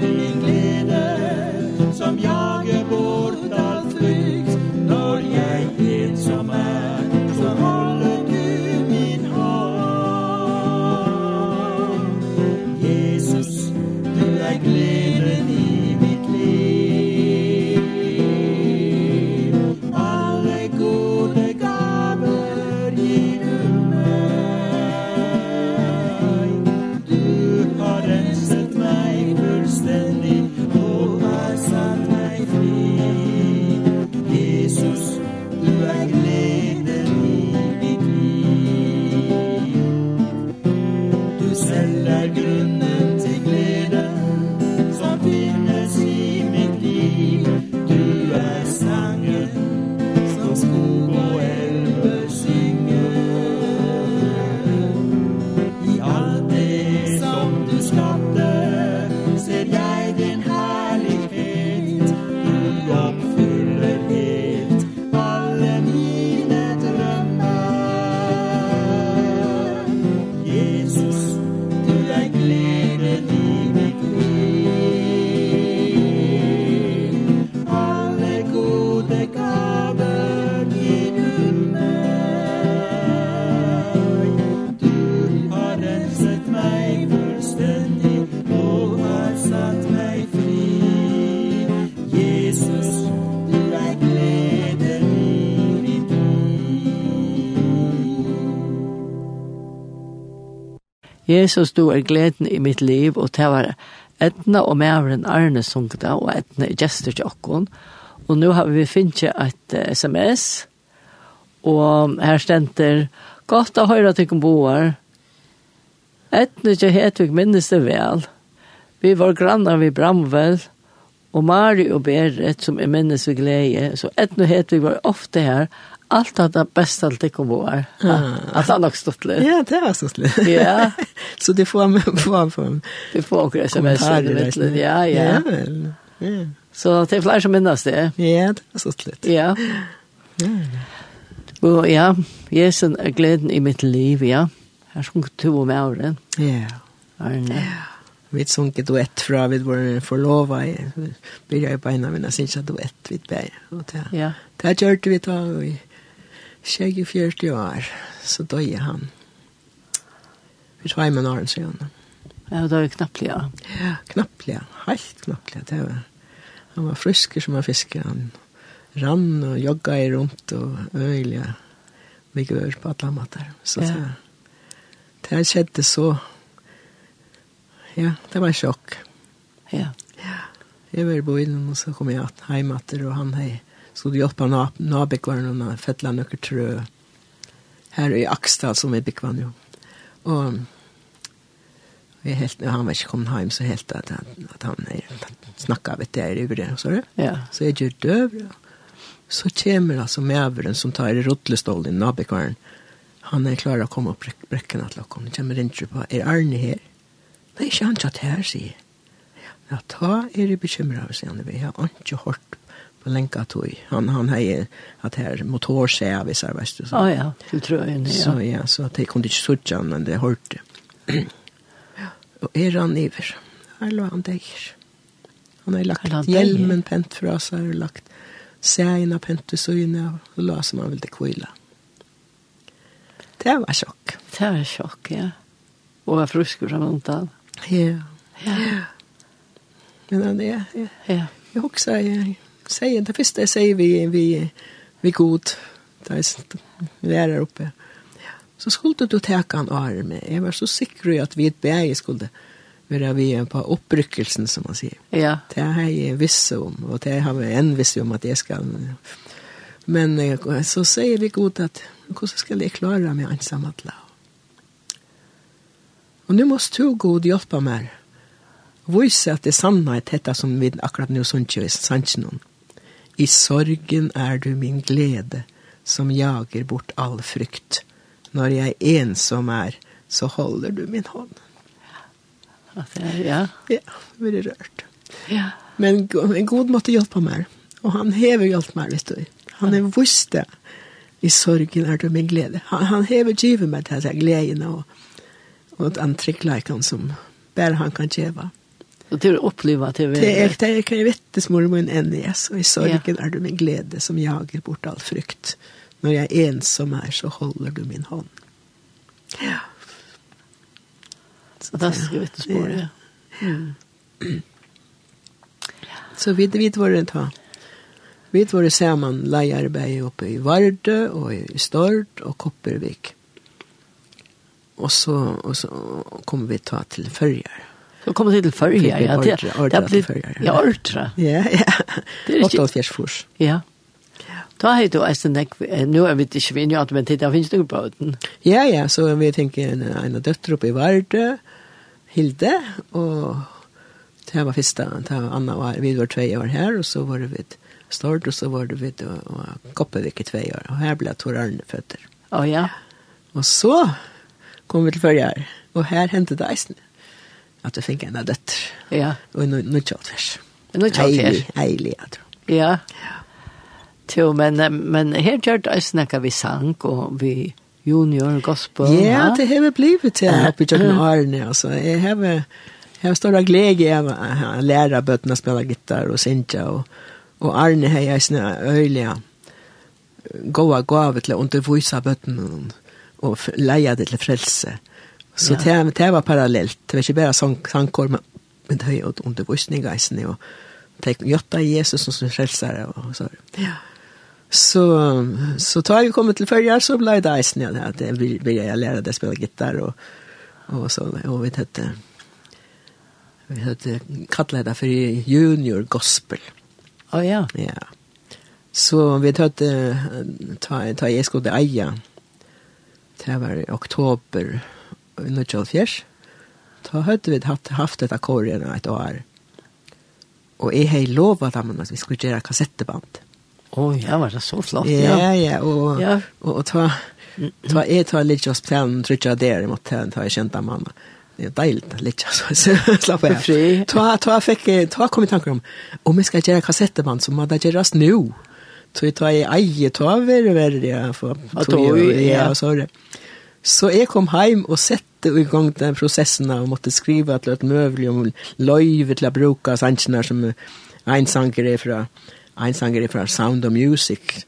Jesus, du er gleden i mitt liv, og det var etna og mævren Arne sungda, og etna i gestur til okkon. Og nå har vi finnet et uh, sms, og her stender, godt å høre til boar, etna ikke helt vi minnes det vel. Vi var grannar vi Bramvel, og Mari og Berit, som er minnes vi glede, så etna helt vi var ofte her, Allt av det bästa allt det kom var. Att han också stått lite. Ja, det var så lite. Ja. så det får man får från. Det får också sms vet du. Ja, ja. Ja. Så det är fler som minnas det. Ja, det var så lite. Ja. Ja. Och ja, Jesus är glädjen i mitt liv, ja. Här som två om åren. Ja. Arne. Ja. Vi sunk ett duett fra vi var förlova i. Vi började på en av mina synsa duett vid berg. Ja. Det här gjorde vi då i tjej i fjörti år så døde han. Vi tar med åren siden. Ja, det var knapplig, ja. Ja, knapplig, helt knapplig. Det var, han var frisk som en fisk. Han rann og jogga i rundt og øyelig. Vi gör på alle matar. Så ja. det, det skjedde så. Ja, det var en sjokk. Ja. Ja. Jeg var i byen, og så kom jeg hjem etter, og han hei Så det hjelper nabekvarene med fettla nøkker trø her i Akstad som er bekvann jo. Og jeg helt, han var ikke kommet hjem så helt at, han, at han er, snakket vet jeg i det, så det. Ja. Så jeg gjør døv, ja. Så kommer altså mæveren som tar i rotlestål i nabekvaren. Han er klar å komme opp brekkene til dere. Han kommer inn på, er Arne her? Nei, ikke han satt her, sier jeg. Ja, ta er jeg bekymret, sier han. vi har ikke hørt länka tog. Han han hade att här motorservice vet du så. Ja, du tror jag. Så ja, så att det kunde inte sucha men det hörte. ja. Och är han iver. Alltså han täcker. Han har lagt hjälmen pent fra seg og lagt sægina pent til søgina og la som han ville kvila. Det var sjokk. Det var sjokk, ja. Og var frusker som undan. Ja. Ja. Men han er, ja. Ja. Jeg husker, jeg, säger det första jag säger vi vi vi god där vi är där uppe. Så skulle du ta kan arme. Jag var så säker att vi ett berg skulle vara vi en på uppryckelsen som man säger. Ja. Det här är viss om och det har vi en viss om att det ska Men så säger vi god att hur ska jag klara mig ensam att la. Och nu måste du god hjälpa mig. Visa at det sanna är dette som vi akkurat nå sånt jo i sant I sorgen er du min glede, som jager bort all frykt. Når jeg ensom er, så holder du min hånd. Ja, det er, ja. Ja, det blir rørt. Ja. Men en god måtte hjelpe meg. Og han hever hjelpe meg, vet du. Han er vust det. I sorgen er du min glede. Han, han hever givet meg til gleden og, og et antrekk like han som bare han kan gjøre. Och det är uppleva till vi. Det är det är kan ju vettes mor min NES och i sorgen är du min glädje som jagar bort all frukt. När jag är ensam här så håller du min hand. Ja. Så det ska vi spår det. Ja. Så vi vet vad det tar. Vi vet vad det ser man lejarbeid uppe i Varde och i Stord och Koppervik. Och så, och så kommer vi ta till Följar. Så kommer det til førje, ja. Det har førje. ja, ordre. Ja, ja. Det er ikke... 88 furs. Ja. Da har du eisen nek, Nå er vi ikke vi nødt, men det finnes noen på den. Ja, ja, så vi tenker en, en av døtter oppe i Varde, Hilde, og det var første, det var Anna var, vi var tve år her, og så var det vidt Stord, og så var det vidt og, og Koppevik i tve år, og her ble Tor Arne føtter. Å oh, ja. Og så kom vi til førre her, og her hentet det eisen at jeg fikk en av døtter. Ja. Og nå er det vers. Nå er det vers. Eilig, jeg tror. Ja. Jo, men, men her gjør det snakket vi sang, og vi junior gospel. Ja, det har vi blivit til oppe i Jørgen Arne. Altså. Jeg har, jeg har større glede av å lære bøttene å spille gitar og synge, og, og Arne har jeg sånne øyelige gåa gave til å undervise bøttene og leie det til frelse. Så ja. det, det var parallellt. Det var ikke bare sangkår, men, men det var jo undervisning, og det gjøtta Jesus som frelsere, og så. Ja. Så, så tar jeg kommet til førjar, så ble det eisen, ja, at jeg vil jeg lære det å spille gitar, og, og så, og vi hette, vi hette, kallet det for junior gospel. Å oh, ja. Ja. Så vi hette, ta, ta jeg skulle eie, det var i oktober, 1970, Da hadde vi hatt, haft et akkorien et år. Og jeg har lovet dem at vi skulle gjøre kassetteband. Å oh, ja, var det så flott, ja. Ja, ja, og, ja. og, og ta, ta, jeg tar litt oss planen, tror jeg der, mot den, ta jeg kjente mamma. Det er deilig, litt så slapp av. Ta, ta, fikk, ta kom i tanker om, om jeg skal gjøre kassetteband, så må det gjøres nå. Så jeg tar jeg eier, ta over, over, ja, for, ja, så er det. Så jeg kom hjem og sette i gang den prosessen og måtte skrive til et møvelig om løyve til å bruke sanger som en sanger er fra, en sanger er fra Sound of Music.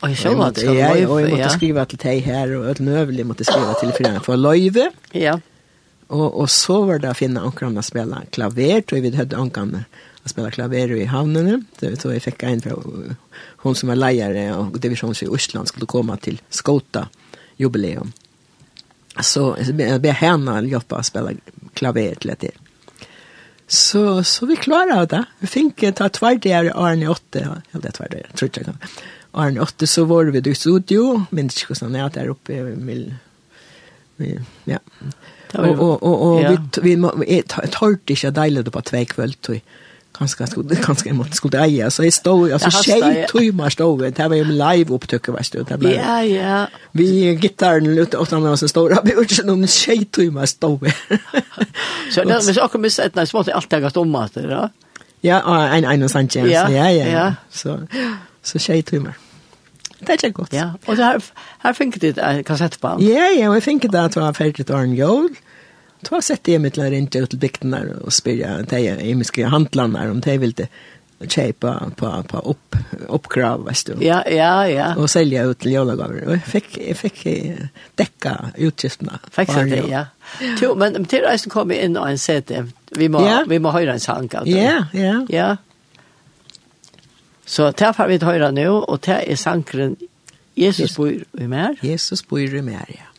Og jeg så at det var løyve, ja. Og jeg måtte ja. skrive til deg her, og et møvelig måtte skrive til for, for løyve. Ja. Og, og så var det å finne ankerne å spille klaver, tror jeg vi hadde ankerne å spille klaver i havnene. Det var jeg fikk en fra hun som var leiere og divisjons i Osland skulle komme til Skota jubileum så jag ber henne hjälpa att spela klaver till det. Så så vi klarade det. Vi fick ta tvärd i Arne 8, eller tvärd där tror jag. Arne 8 så var vi i studio, men det skulle snart där uppe vi- ja. Och och och vi vi tar det så deiligt på två kväll tror jag kanskje skulle kanskje jeg måtte skulle eie. Så jeg stod altså tjej timmar stod det var ju live upptöcker vet du. Det blev Ja ja. Vi gitarren lute åt andra så stora björsen om tjej timmar stod Så det vi så kommer sett när svårt allt jag om att det Ja en en Sanchez ja ja ja så så tjej timmar Det er ikke godt. Ja, og så her här fick det en kassettband. Ja, ja, og jeg fick det att vara färdigt år en jul. Då sätter jag mitt till att ringa ut till bygderna och spyrja de emiska handlarna om de vill kjøpe på på upp uppkrav vet du. Ja ja ja. Och sälja ut till julgåvor. Och jag fick jag fick täcka utgifterna. Fick det ja. Jo men til reisen kom in og en CD. Vi må ja. vi må höra en sang. alltså. Ja ja. Ja. Så det får vi höra nu och det är sankren Jesus bor i mer. Jesus bor i mer ja.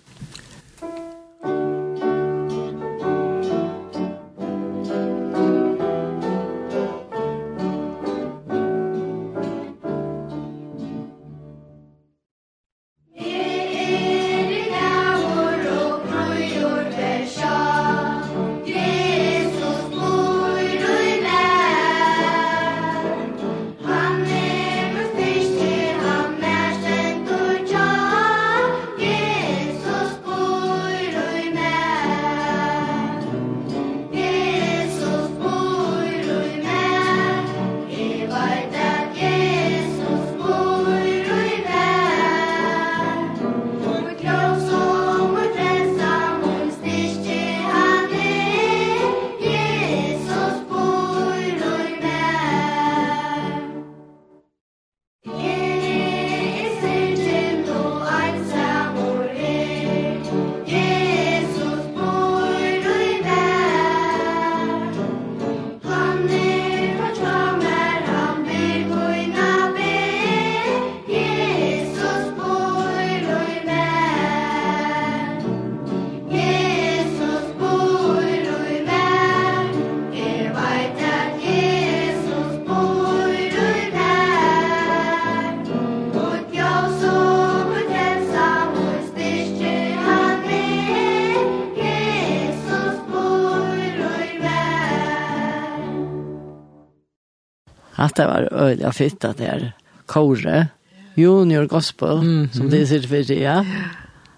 att det var öliga fitt att det är kore, junior gospel, mm -hmm. som det ser för det, ja.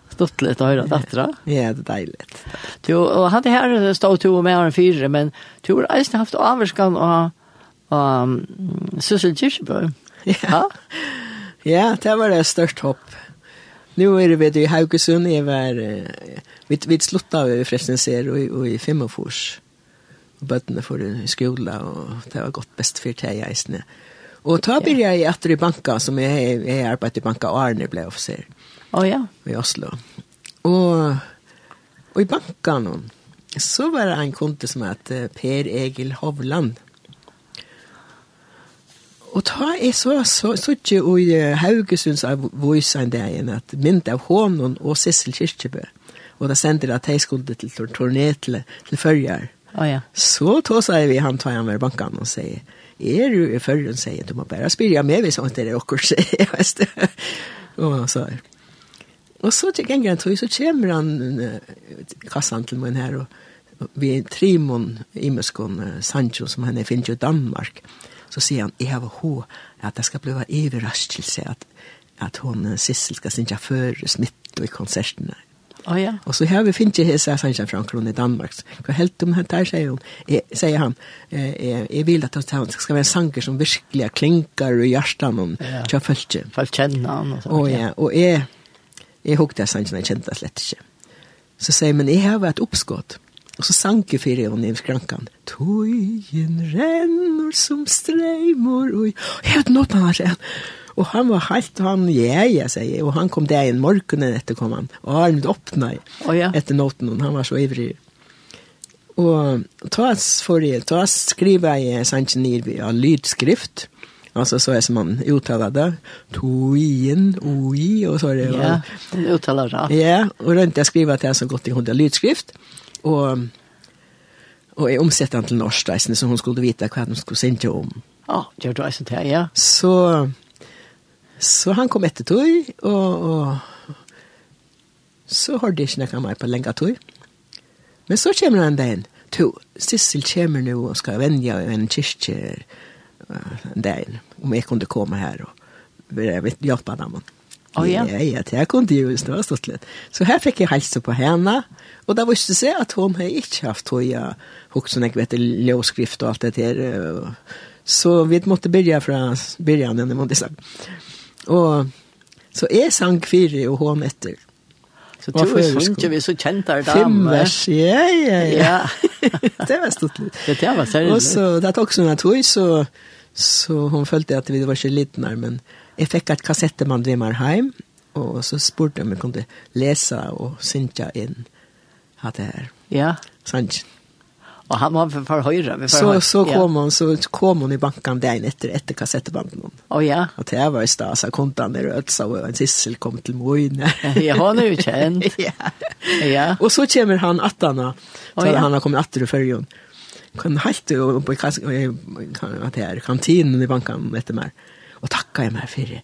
Stått lite och höra dattra. Ja, det är dejligt. Du, och hade här stått två med en fire, men du har eisen haft avvarskan og, og um, Sussel Kirchebø. Ja. ja, det var det størst hopp. Nu är det vet i Haugesund jeg var vi vi slutade vi förresten ser och i Femmofors og bøttene for i skola, og det var godt best for det jeg isne. Og da blir jeg etter i banka, som jeg, jeg arbeidet i banka, og Arne ble officer. Å oh, ja. I Oslo. Og, og i banka så var det en kunde som heter Per Egil Hovland. Og ta er så, så, så ikke i Haugesunds av Voisandeien at mynd av Hånon og Sissel Kirkebø, Og da sender det at jeg skulle til turné til, til følger Oh, ja. Så tog sig vi han tar han med banken och säger är du i förrän säger du må bara spyrja med vi sånt inte det är också säger. Och han sa Och så tycker jag att så kommer han kassan till mig här och vi är Trimon i Muskon Sancho som han är finns i Danmark. Så säger han, jag har hå att det ska bli överraskelse att, att hon Sissel ska synka för smitt i konserterna. Oh, ja. Og så har vi finnet hese Sanja Frankron i Danmark. Hva helt om han der, sier, hun, jeg, sier han. Jeg, jeg vil at han skal være sanger som virkelig klinkar i hjertan om ja. til å følge. For å kjenne han. Og, så, og, ja. og jeg, jeg hukte Sanja, jeg kjente det slett ikke. Så sier men jeg har vært oppskått. Og så sank jo fyrir hon i skrankan. Tøyen renner som streimor. Og jeg vet nått han her, sier han. Og han var helt, han, ja, ja, sier jeg. Og han kom der en morgenen etter kom han. Og han åpna oh, ja. etter noten, og han var så ivrig. Og ta for det, ta skriva jeg sannsyn nirby av lydskrift. Altså så er som man uttaler det. Toin, oi, og så er det. Ja, det uttalar det. Ja, og rundt jeg skriver til jeg så godt i hundra lydskrift. Og, og jeg omsetter den til norsk, så hon skulle vite hva hon skulle synka om. Ja, det gör det så ja. Så Så han kom etter tog, og, og så har de snakket meg på lenge tog. Men så kommer han den. To, Sissel kommer nå og skal vende en kyrkje den om jeg kunne komme her og hjelpe dem. Oh, ja. ja, ja, det kunne jeg jo snart stått litt. Så her fikk jeg helse på henne, og da visste jeg at hun har ikke haft tog, ja, hoksen, jeg vet, lovskrift og alt det der, og Så vi måtte begynne fra början, det måtte jeg sagt. Og så er sang fire og hom etter. Så du er sunnkje vi så kjent der dame. Fem vers, ja, ja, ja. det var stort litt. Det, det var særlig. Og så, det er også noe tog, så, så hun følte at vi var ikke litt nær, men jeg fikk et kassette man vimmer hjem, og så spurte jeg om jeg kunne lese og synke inn at det her. Ja. Sannsyn. Och han var för vi får så, så kom ja. hon, så kom hon i banken dagen efter, efter kassettbanden. Oh, ja. Och det var i stas, så kom han ner och och en sissel kom till Mojne. ja, hon är ju känd. ja. ja. Och så kommer han att han, oh, ja. han har kommit att ur färgen. Kan helt ju på kan att här kantinen i bankan efter mer. Och tacka mig för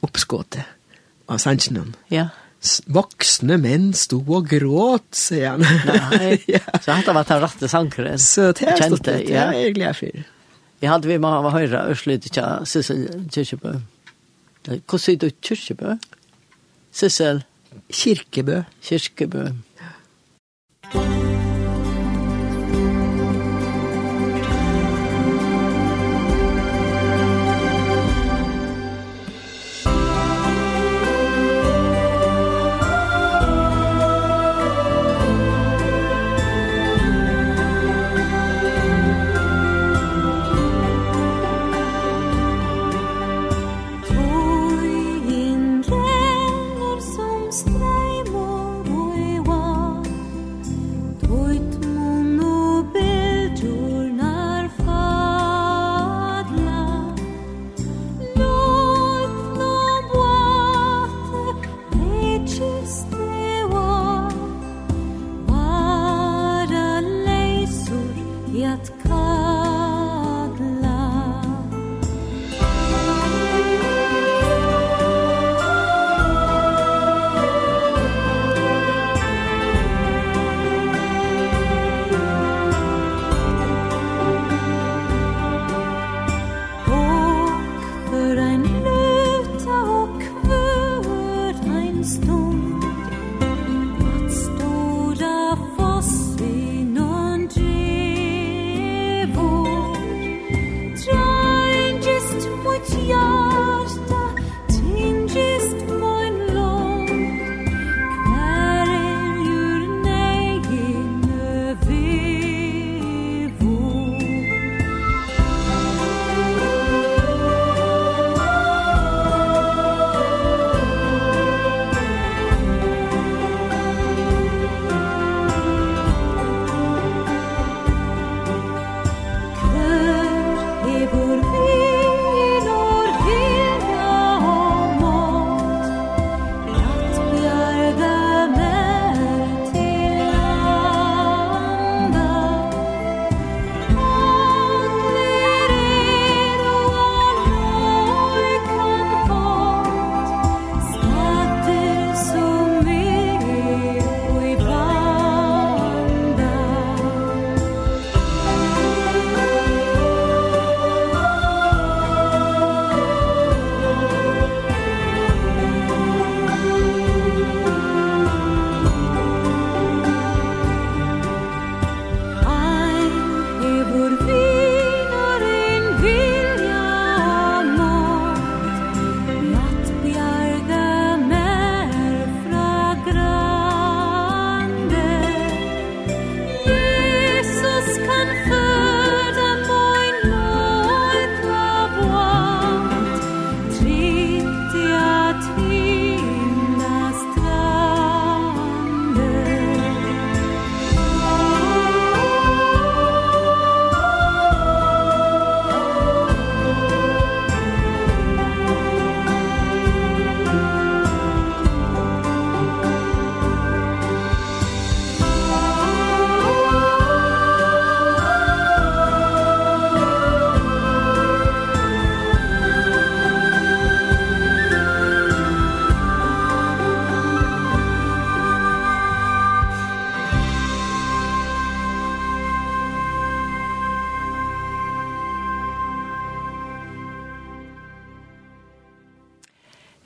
uppskottet av Sanchnon. Ja voksne menn stod og gråt, sier han. Nei, ja. så hatt det vært den rette sankeren. Så det er stått litt, ja, jeg er glad for. Jeg hadde vi med å høre ørslut til Sissel Kyrkjebø. Hvordan sier du Kyrkjebø? Sissel? Kirkebø. Kirkebø. Kirkebø.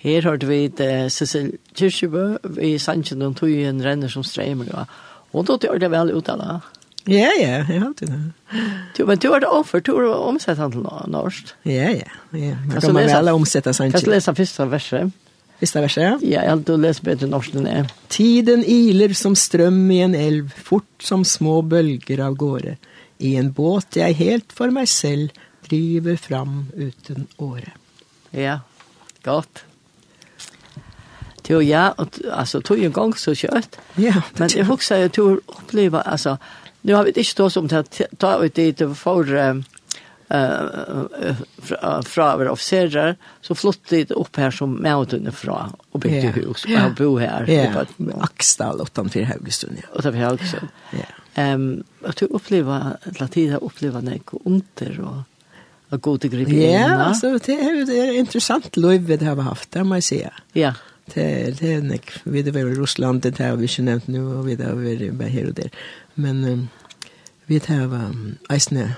Her hørte vi det Cecil Kirchebø i Sanchen og tog en renner som streimer. Ja. Og da gjør det vel ut av det. Ja, ja, jeg har alltid det. Du, men du har det offer, du har omsett han til norsk. Ja, ja, ja. Da kan man vel omsette Sanchen. Kan du lese første verset? Visst verset, ja? Ja, jeg har alltid lest bedre norsk enn jeg. Tiden iler som strøm i en elv, fort som små bølger av gårde. I en båt jeg helt for meg selv driver fram uten åre. Ja, godt. Jo, ja, och, altså, tog ju en gang så kjøtt. Ja. Men jeg husker jag tror uppleva, altså, nu har vi ikke stått som til å ta ut dit för uh, fra, fra våre offiserer, så flyttet de opp her som møtene fra, og bygde ja. hus, og jeg bor her. Ja, Ja, Aksdal, utenfor Haugestund, ja. Utenfor Haugesund. Ja. Um, og du opplever, til tida opplever noe under, og og gode griper Ja, altså, det er, det er interessant liv vi har haft, det må jeg si. Ja. Yeah det det är nek vi det vært i Ryssland det har vi ikke nevnt nu och vi har vært bare här och där men um, vi det har um, eisne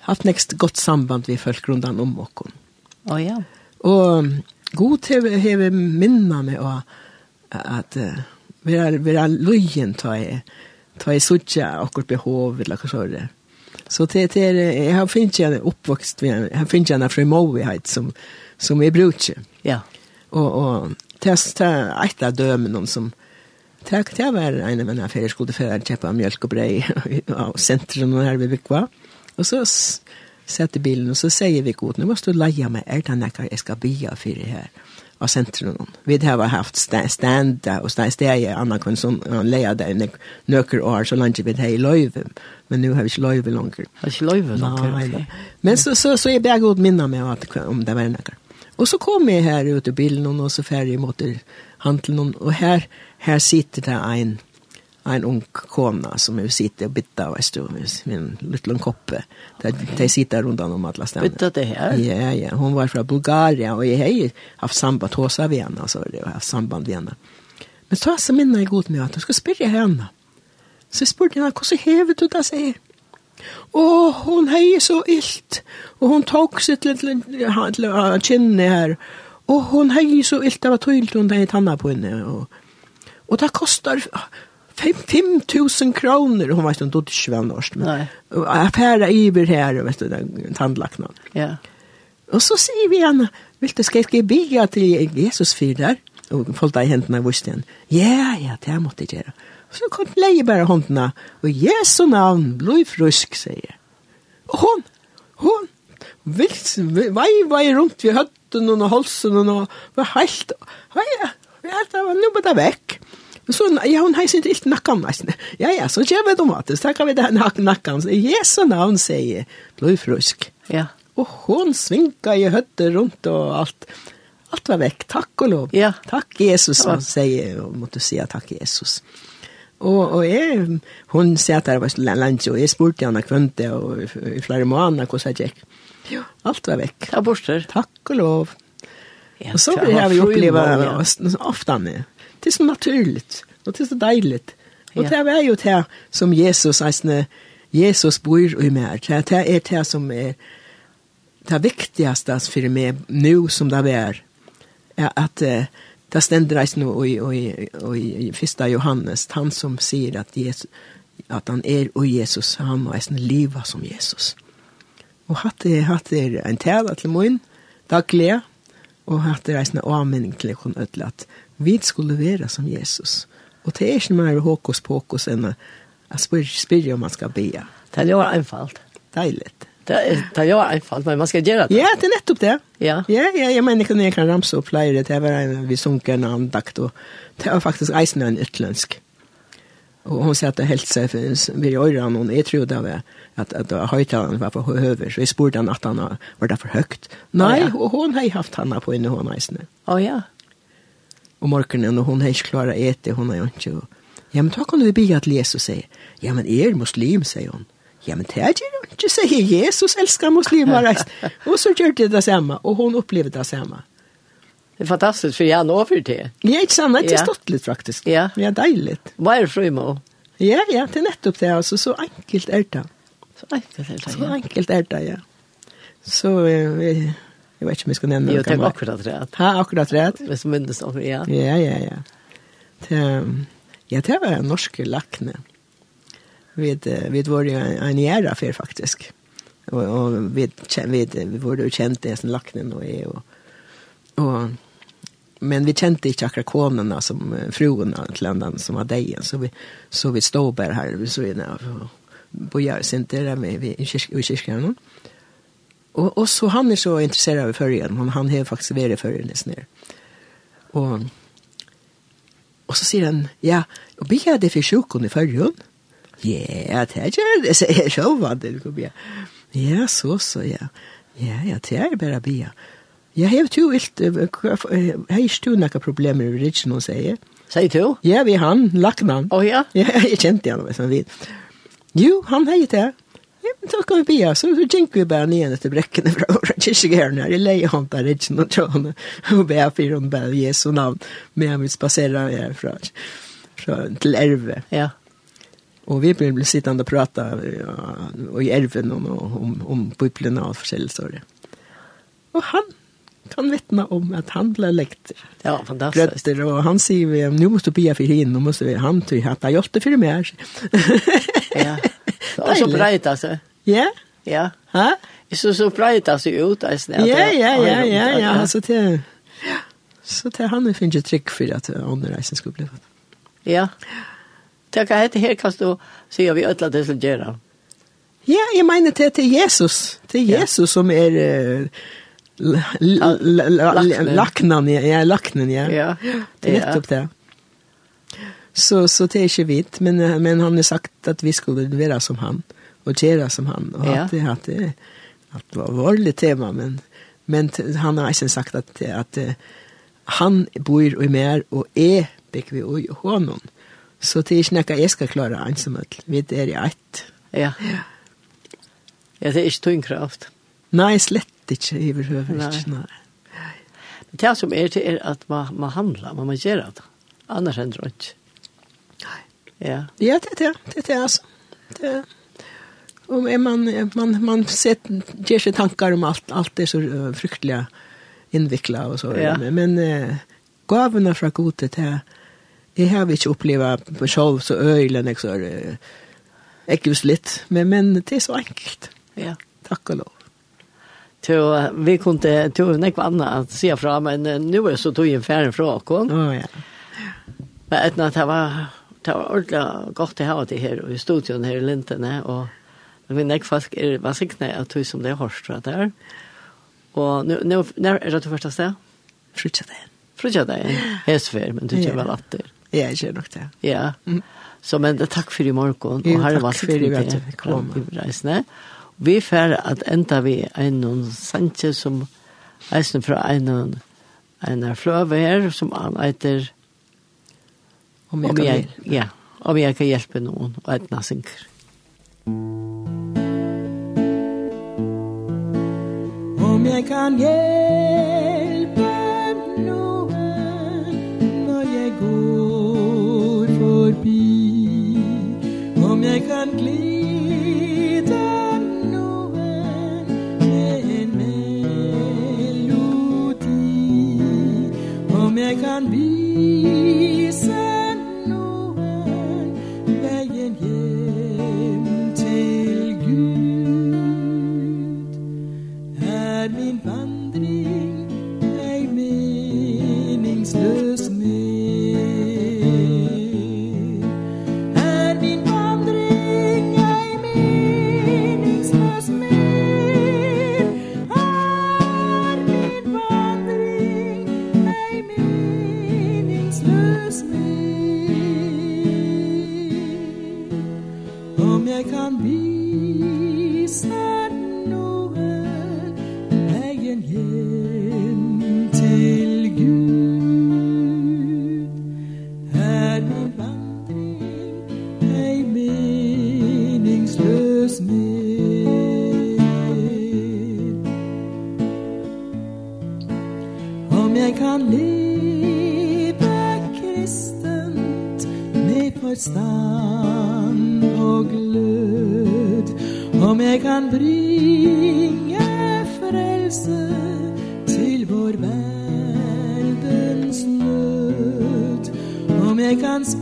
haft next gott samband vi folk runt om och Ja oh, ja. Och god har har minna med och att uh, vi är vi är löjen ta i ta i sucha och behov eller så det. Så det det jag har finns jag oppvokst, jeg har finns jag en frimodighet som som är bruker. Ja. Yeah. Og, og det er et av dømen som Takk, det var en av mine affærer skulle føre å kjøpe mjølk og brei av sentrum her vi Vikva. Og så sette bilen, og så sier vi god, nå måste du leie meg, er det noe jeg skal bya for her av sentrum. Vi har haft stand og stand i Anna kan som leie det i nøkker år, så langt vi det her i løyve. Men nu har vi ikke løyve langer. Har ikke løyve langer? Nei, men så, så, så jeg bare god minne meg om det var noe. Och så kom jag här ut i bilen og så färdig mot handeln och här här sitter det en en ung kona som er sitter och bitta och står med en liten koppe. Där de sitter runt om alla ställen. Bitta det här? Ja, ja. Hon var från Bulgarien och jag har haft samband hos av henne. så jag har haft samband med henne. Men så har jag minna i god med att hon ska spørre henne. Så jeg spurte henne, hvordan hever du det sig? Og hon hei så illt. Og hon tok sitt lille kinne her. Og hon hei så illt, det var tøylt hon hei tanna på henne. Og, og det kostar 5000 kroner. Hon var ikke en ikke vel norsk. Men affæra iver her, vet du, den tandlaknan. Ja. Og så sier vi henne, vil du skal ikke bygge til Jesus fyr der? Og folk da i hendene av vusten. Ja, ja, det måtte jeg gjøre. Ja Så kom leie bare håndene, og Jesu navn, blod frusk, sier. jeg. Og hun, hun, vilt, vei, vei rundt ved høtten og holsen og var helt, hei, hei, det var nu bare vekk. Så ja, hun heis ikke ikke nakkan nesten. Ja, ja, så kjem vi automatisk, takk vi det nakkan. Jesu navn, sier, jeg, blod frusk. Ja. Og hun svinka i høtte rundt og alt alt var vekk, takk og lov. Ja. Takk Jesus, ja. säger og måtte si takk Jesus. Og, og jeg, hun sier der var langt, og jeg spurte henne kvønte, og i flere måneder hvordan jeg gikk. Ja. Alt var vekk. Ta borster. Takk og lov. Ja, og så har vi opplevd ja. ofte med. Det er så naturlig, og det er så deilig. Og det er jo det som Jesus, altså, Jesus bor i meg. Det er det som er det viktigaste för mig nu som det är er, att at, det ständer reis nu i, i, i, i första Johannes, han som säger att, Jesus, att han är och Jesus, han och en liva som Jesus. Og hatt er, hatt er en tale til mun, daglige, og hatt er en avmenning til kon ødel at vi skulle være som Jesus. Og det er ikke mer hokus pokus enn å spørre om man skal be. Det er jo einfalt. Deilig det er, det er jo einfalt, men man skal gjøre det. Ja, det är nettopp det. Ja. Ja, ja, jag menar kan jeg kan ramse opp flera det var en vi sunker namn dakt og det var faktiskt eisen en utlønsk. Och hun sier att det helt seg, finns vi gör han hon är tror det var att att höjtaren var for høver, så i han at han var det for høyt. Nei, oh, ja. och hon har haft henne på inne hon isen. Ja, oh, ja. Och morgenen, og hon har ikke klart å äta hon har ju inte. Ja, men da kan du be at Jesus säger. Ja, men är muslim säger hon. Ja, men det er ju inte säger Jesus älskar muslimer. og så gjør det detsamma. Och hon upplevde detsamma. Det är fantastiskt för jag nå for det. Ja, inte sant? Det er ja. ståttligt faktisk. Ja. Ja, dejligt. Vad är det för imorgon? Ja, ja, det är nettopp det. Alltså, så enkelt er det. Så enkelt er det, ja. Så enkelt er det, ja. Så, eh, jeg vet ikke om jag ska nämna. Jo, det er akkurat rett. Ja, akkurat rett. Hvis du minnes minnes, ja. Ja, ja, ja. Det, ja, det var en norsk lackne vid vid var det en jära för faktiskt. Och och vi vid vi var det känt det sen lacknen och är och och men vi kände inte akkurat konerna som fruarna till ländan som var dejen så vi så vi stod bara här så inne bojar sig inte där med vi i kyrkan. Och och så han är så intresserad av förrän han han har faktiskt varit förrän nästan ner. Och Och så säger han, ja, och vi hade för sjukan i förrjun. Ja, det er ikke det, sier jeg sjåvande, det kommer jeg. Ja, så, så, ja. Ja, ja, det er bare bia. Ja, hei, du vilt, hei, du nekka problemer i Ritsen, hun sier. Sier du? Ja, vi han, laknan. Å, ja? Ja, jeg kjente han, som vi. Jo, han hei det. Ja, men så kan vi bia, så gikk vi bare ned etter brekkene fra våre kyrkjegerne her, i leie hånd der Ritsen og Trane, og bia fyrir hun bare Jesu navn, men han vil spasere her fra, fra til erve. Ja og vi blev sittande och prata och i älven om, om, om bibeln og forskjellige försäljningsstörre. Och han kan vittna om att han ble läkt. Ja, fantastisk. Rötter, och han säger vi, nu måste Pia för hin, nu måste vi, han tycker att jag hjälpte för mig. ja, det var så breit, alltså. Ja. Ja. Ha? Det så så breit, alltså ut. Alltså, ja, ja, ja, ja, ja, alltså till... Så till han finns ju trick för att andra reisen skulle bli Ja. Ja. Det kan hette her kan du sier vi ødla det som gjør. Ja, jeg mener det er Jesus. Det er Jesus som er laknen, ja, laknen, ja. Ja, det er nettopp det. Så, så det er ikke vidt, men, men han har sagt at vi skulle være som han, og gjøre som han, og at det, at det, at det var vårlig tema, men, men han har ikke sagt at, at han bor i mer, og er bygger vi i hånden. Så det er ikke noe jeg skal klare ensamhet. Vi er i ett. Ja. ja. Det er ikke tunn kraft. Nei, slett ikke, i behøver ikke. Nei. Nei. Men det som er, det er at man, man handler, man må gjøre det. Annars enn det ikke. Nei. Ja. Ja, det er det. Det er det, altså. Det er Om er man, man, man sett, ger sig tankar om allt allt är så fruktliga, innviklet och så. Ja. Men, men uh, gåvorna från gode det jeg har ikke opplevd på sjov så øylen, jeg så er ikke just litt, men, men det er så enkelt. Ja. Takk og lov. Så vi kunne til nekva anna at se fra, men nå er så tog jeg ferden fra åkken. Å, ja. Men etter at det var, det var ordentlig godt å ha det her, og i studion her i Lintene, og vi nekva folk er vasikne at du som det er hårst fra der. Og nå, når er det du første sted? Frutja dagen. Frutja dagen, hesfer, men du kommer vel at. Ja, jeg ser nok det. Ja. Så men takk for i morgen, og herre var for i det kom i reisene. Vi fer at enda vi en noen sanje som eisen fra en noen en fløve her, som han eiter om jeg, om jeg, ja, om jeg kan hjelpe noen, og etna synker. Om jeg kan hjelpe colpi Om jeg kan glide noen med en melodi. Om jeg kan vise er min vandring ei meningsløs mer Om jeg kan leve kristent med forstand og glød. Om jeg kan bringe frelsen mir ganz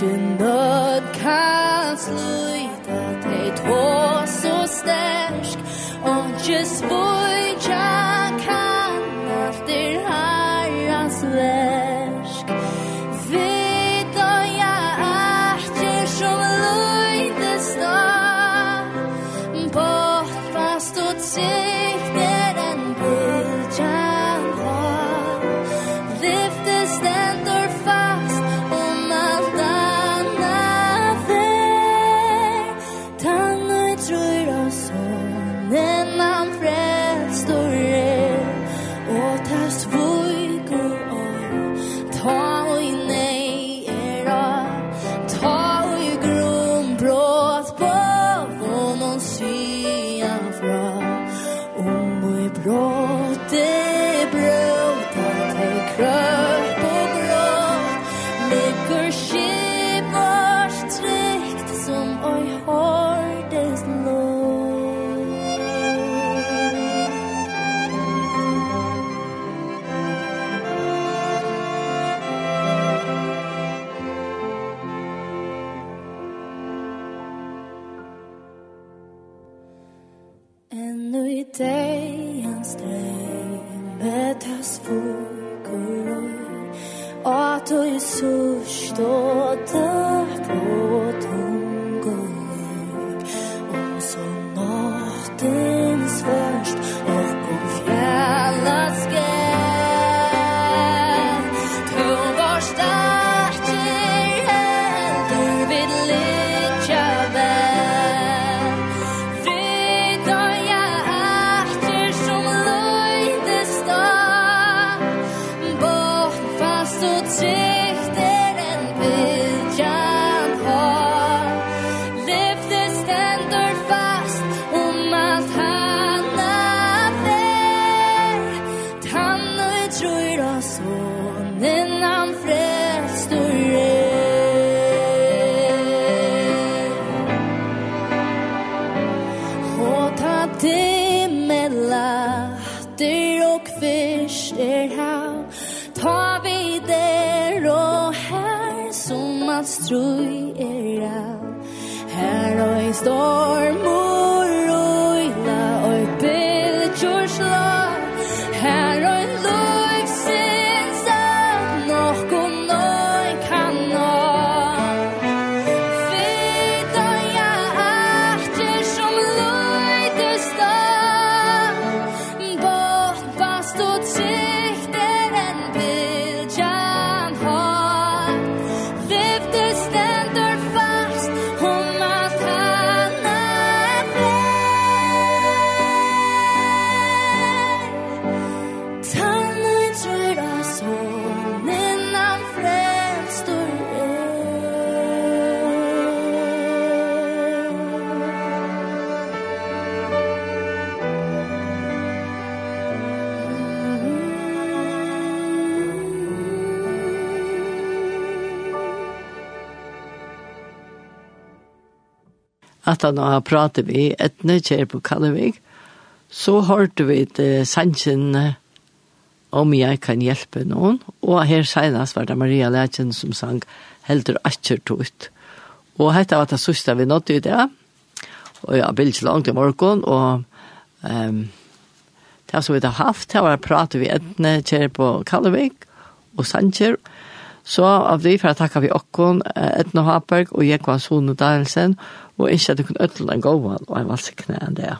Gynnod kan sluta Tei två så stärsk Och just vår troi era Her og i stå aftan og prate vi etne kjer på Kallevik, så hørte vi et sannsyn om jeg kan hjelpe noen, og her senast var det Maria Lætjen som sang Heldur atjer ut». Og dette var det sørste vi nådde i det, og jeg ble ikke langt i morgen, og um, det som vi har haft, det var å prate vi etne kjer på Kallevik og sannsyn, Så av det for å takke vi okkon, Edna Haberg og Jekvann Sone Danielsen, og ikke at du kunne ødele en gåvan og en valsekne enn det.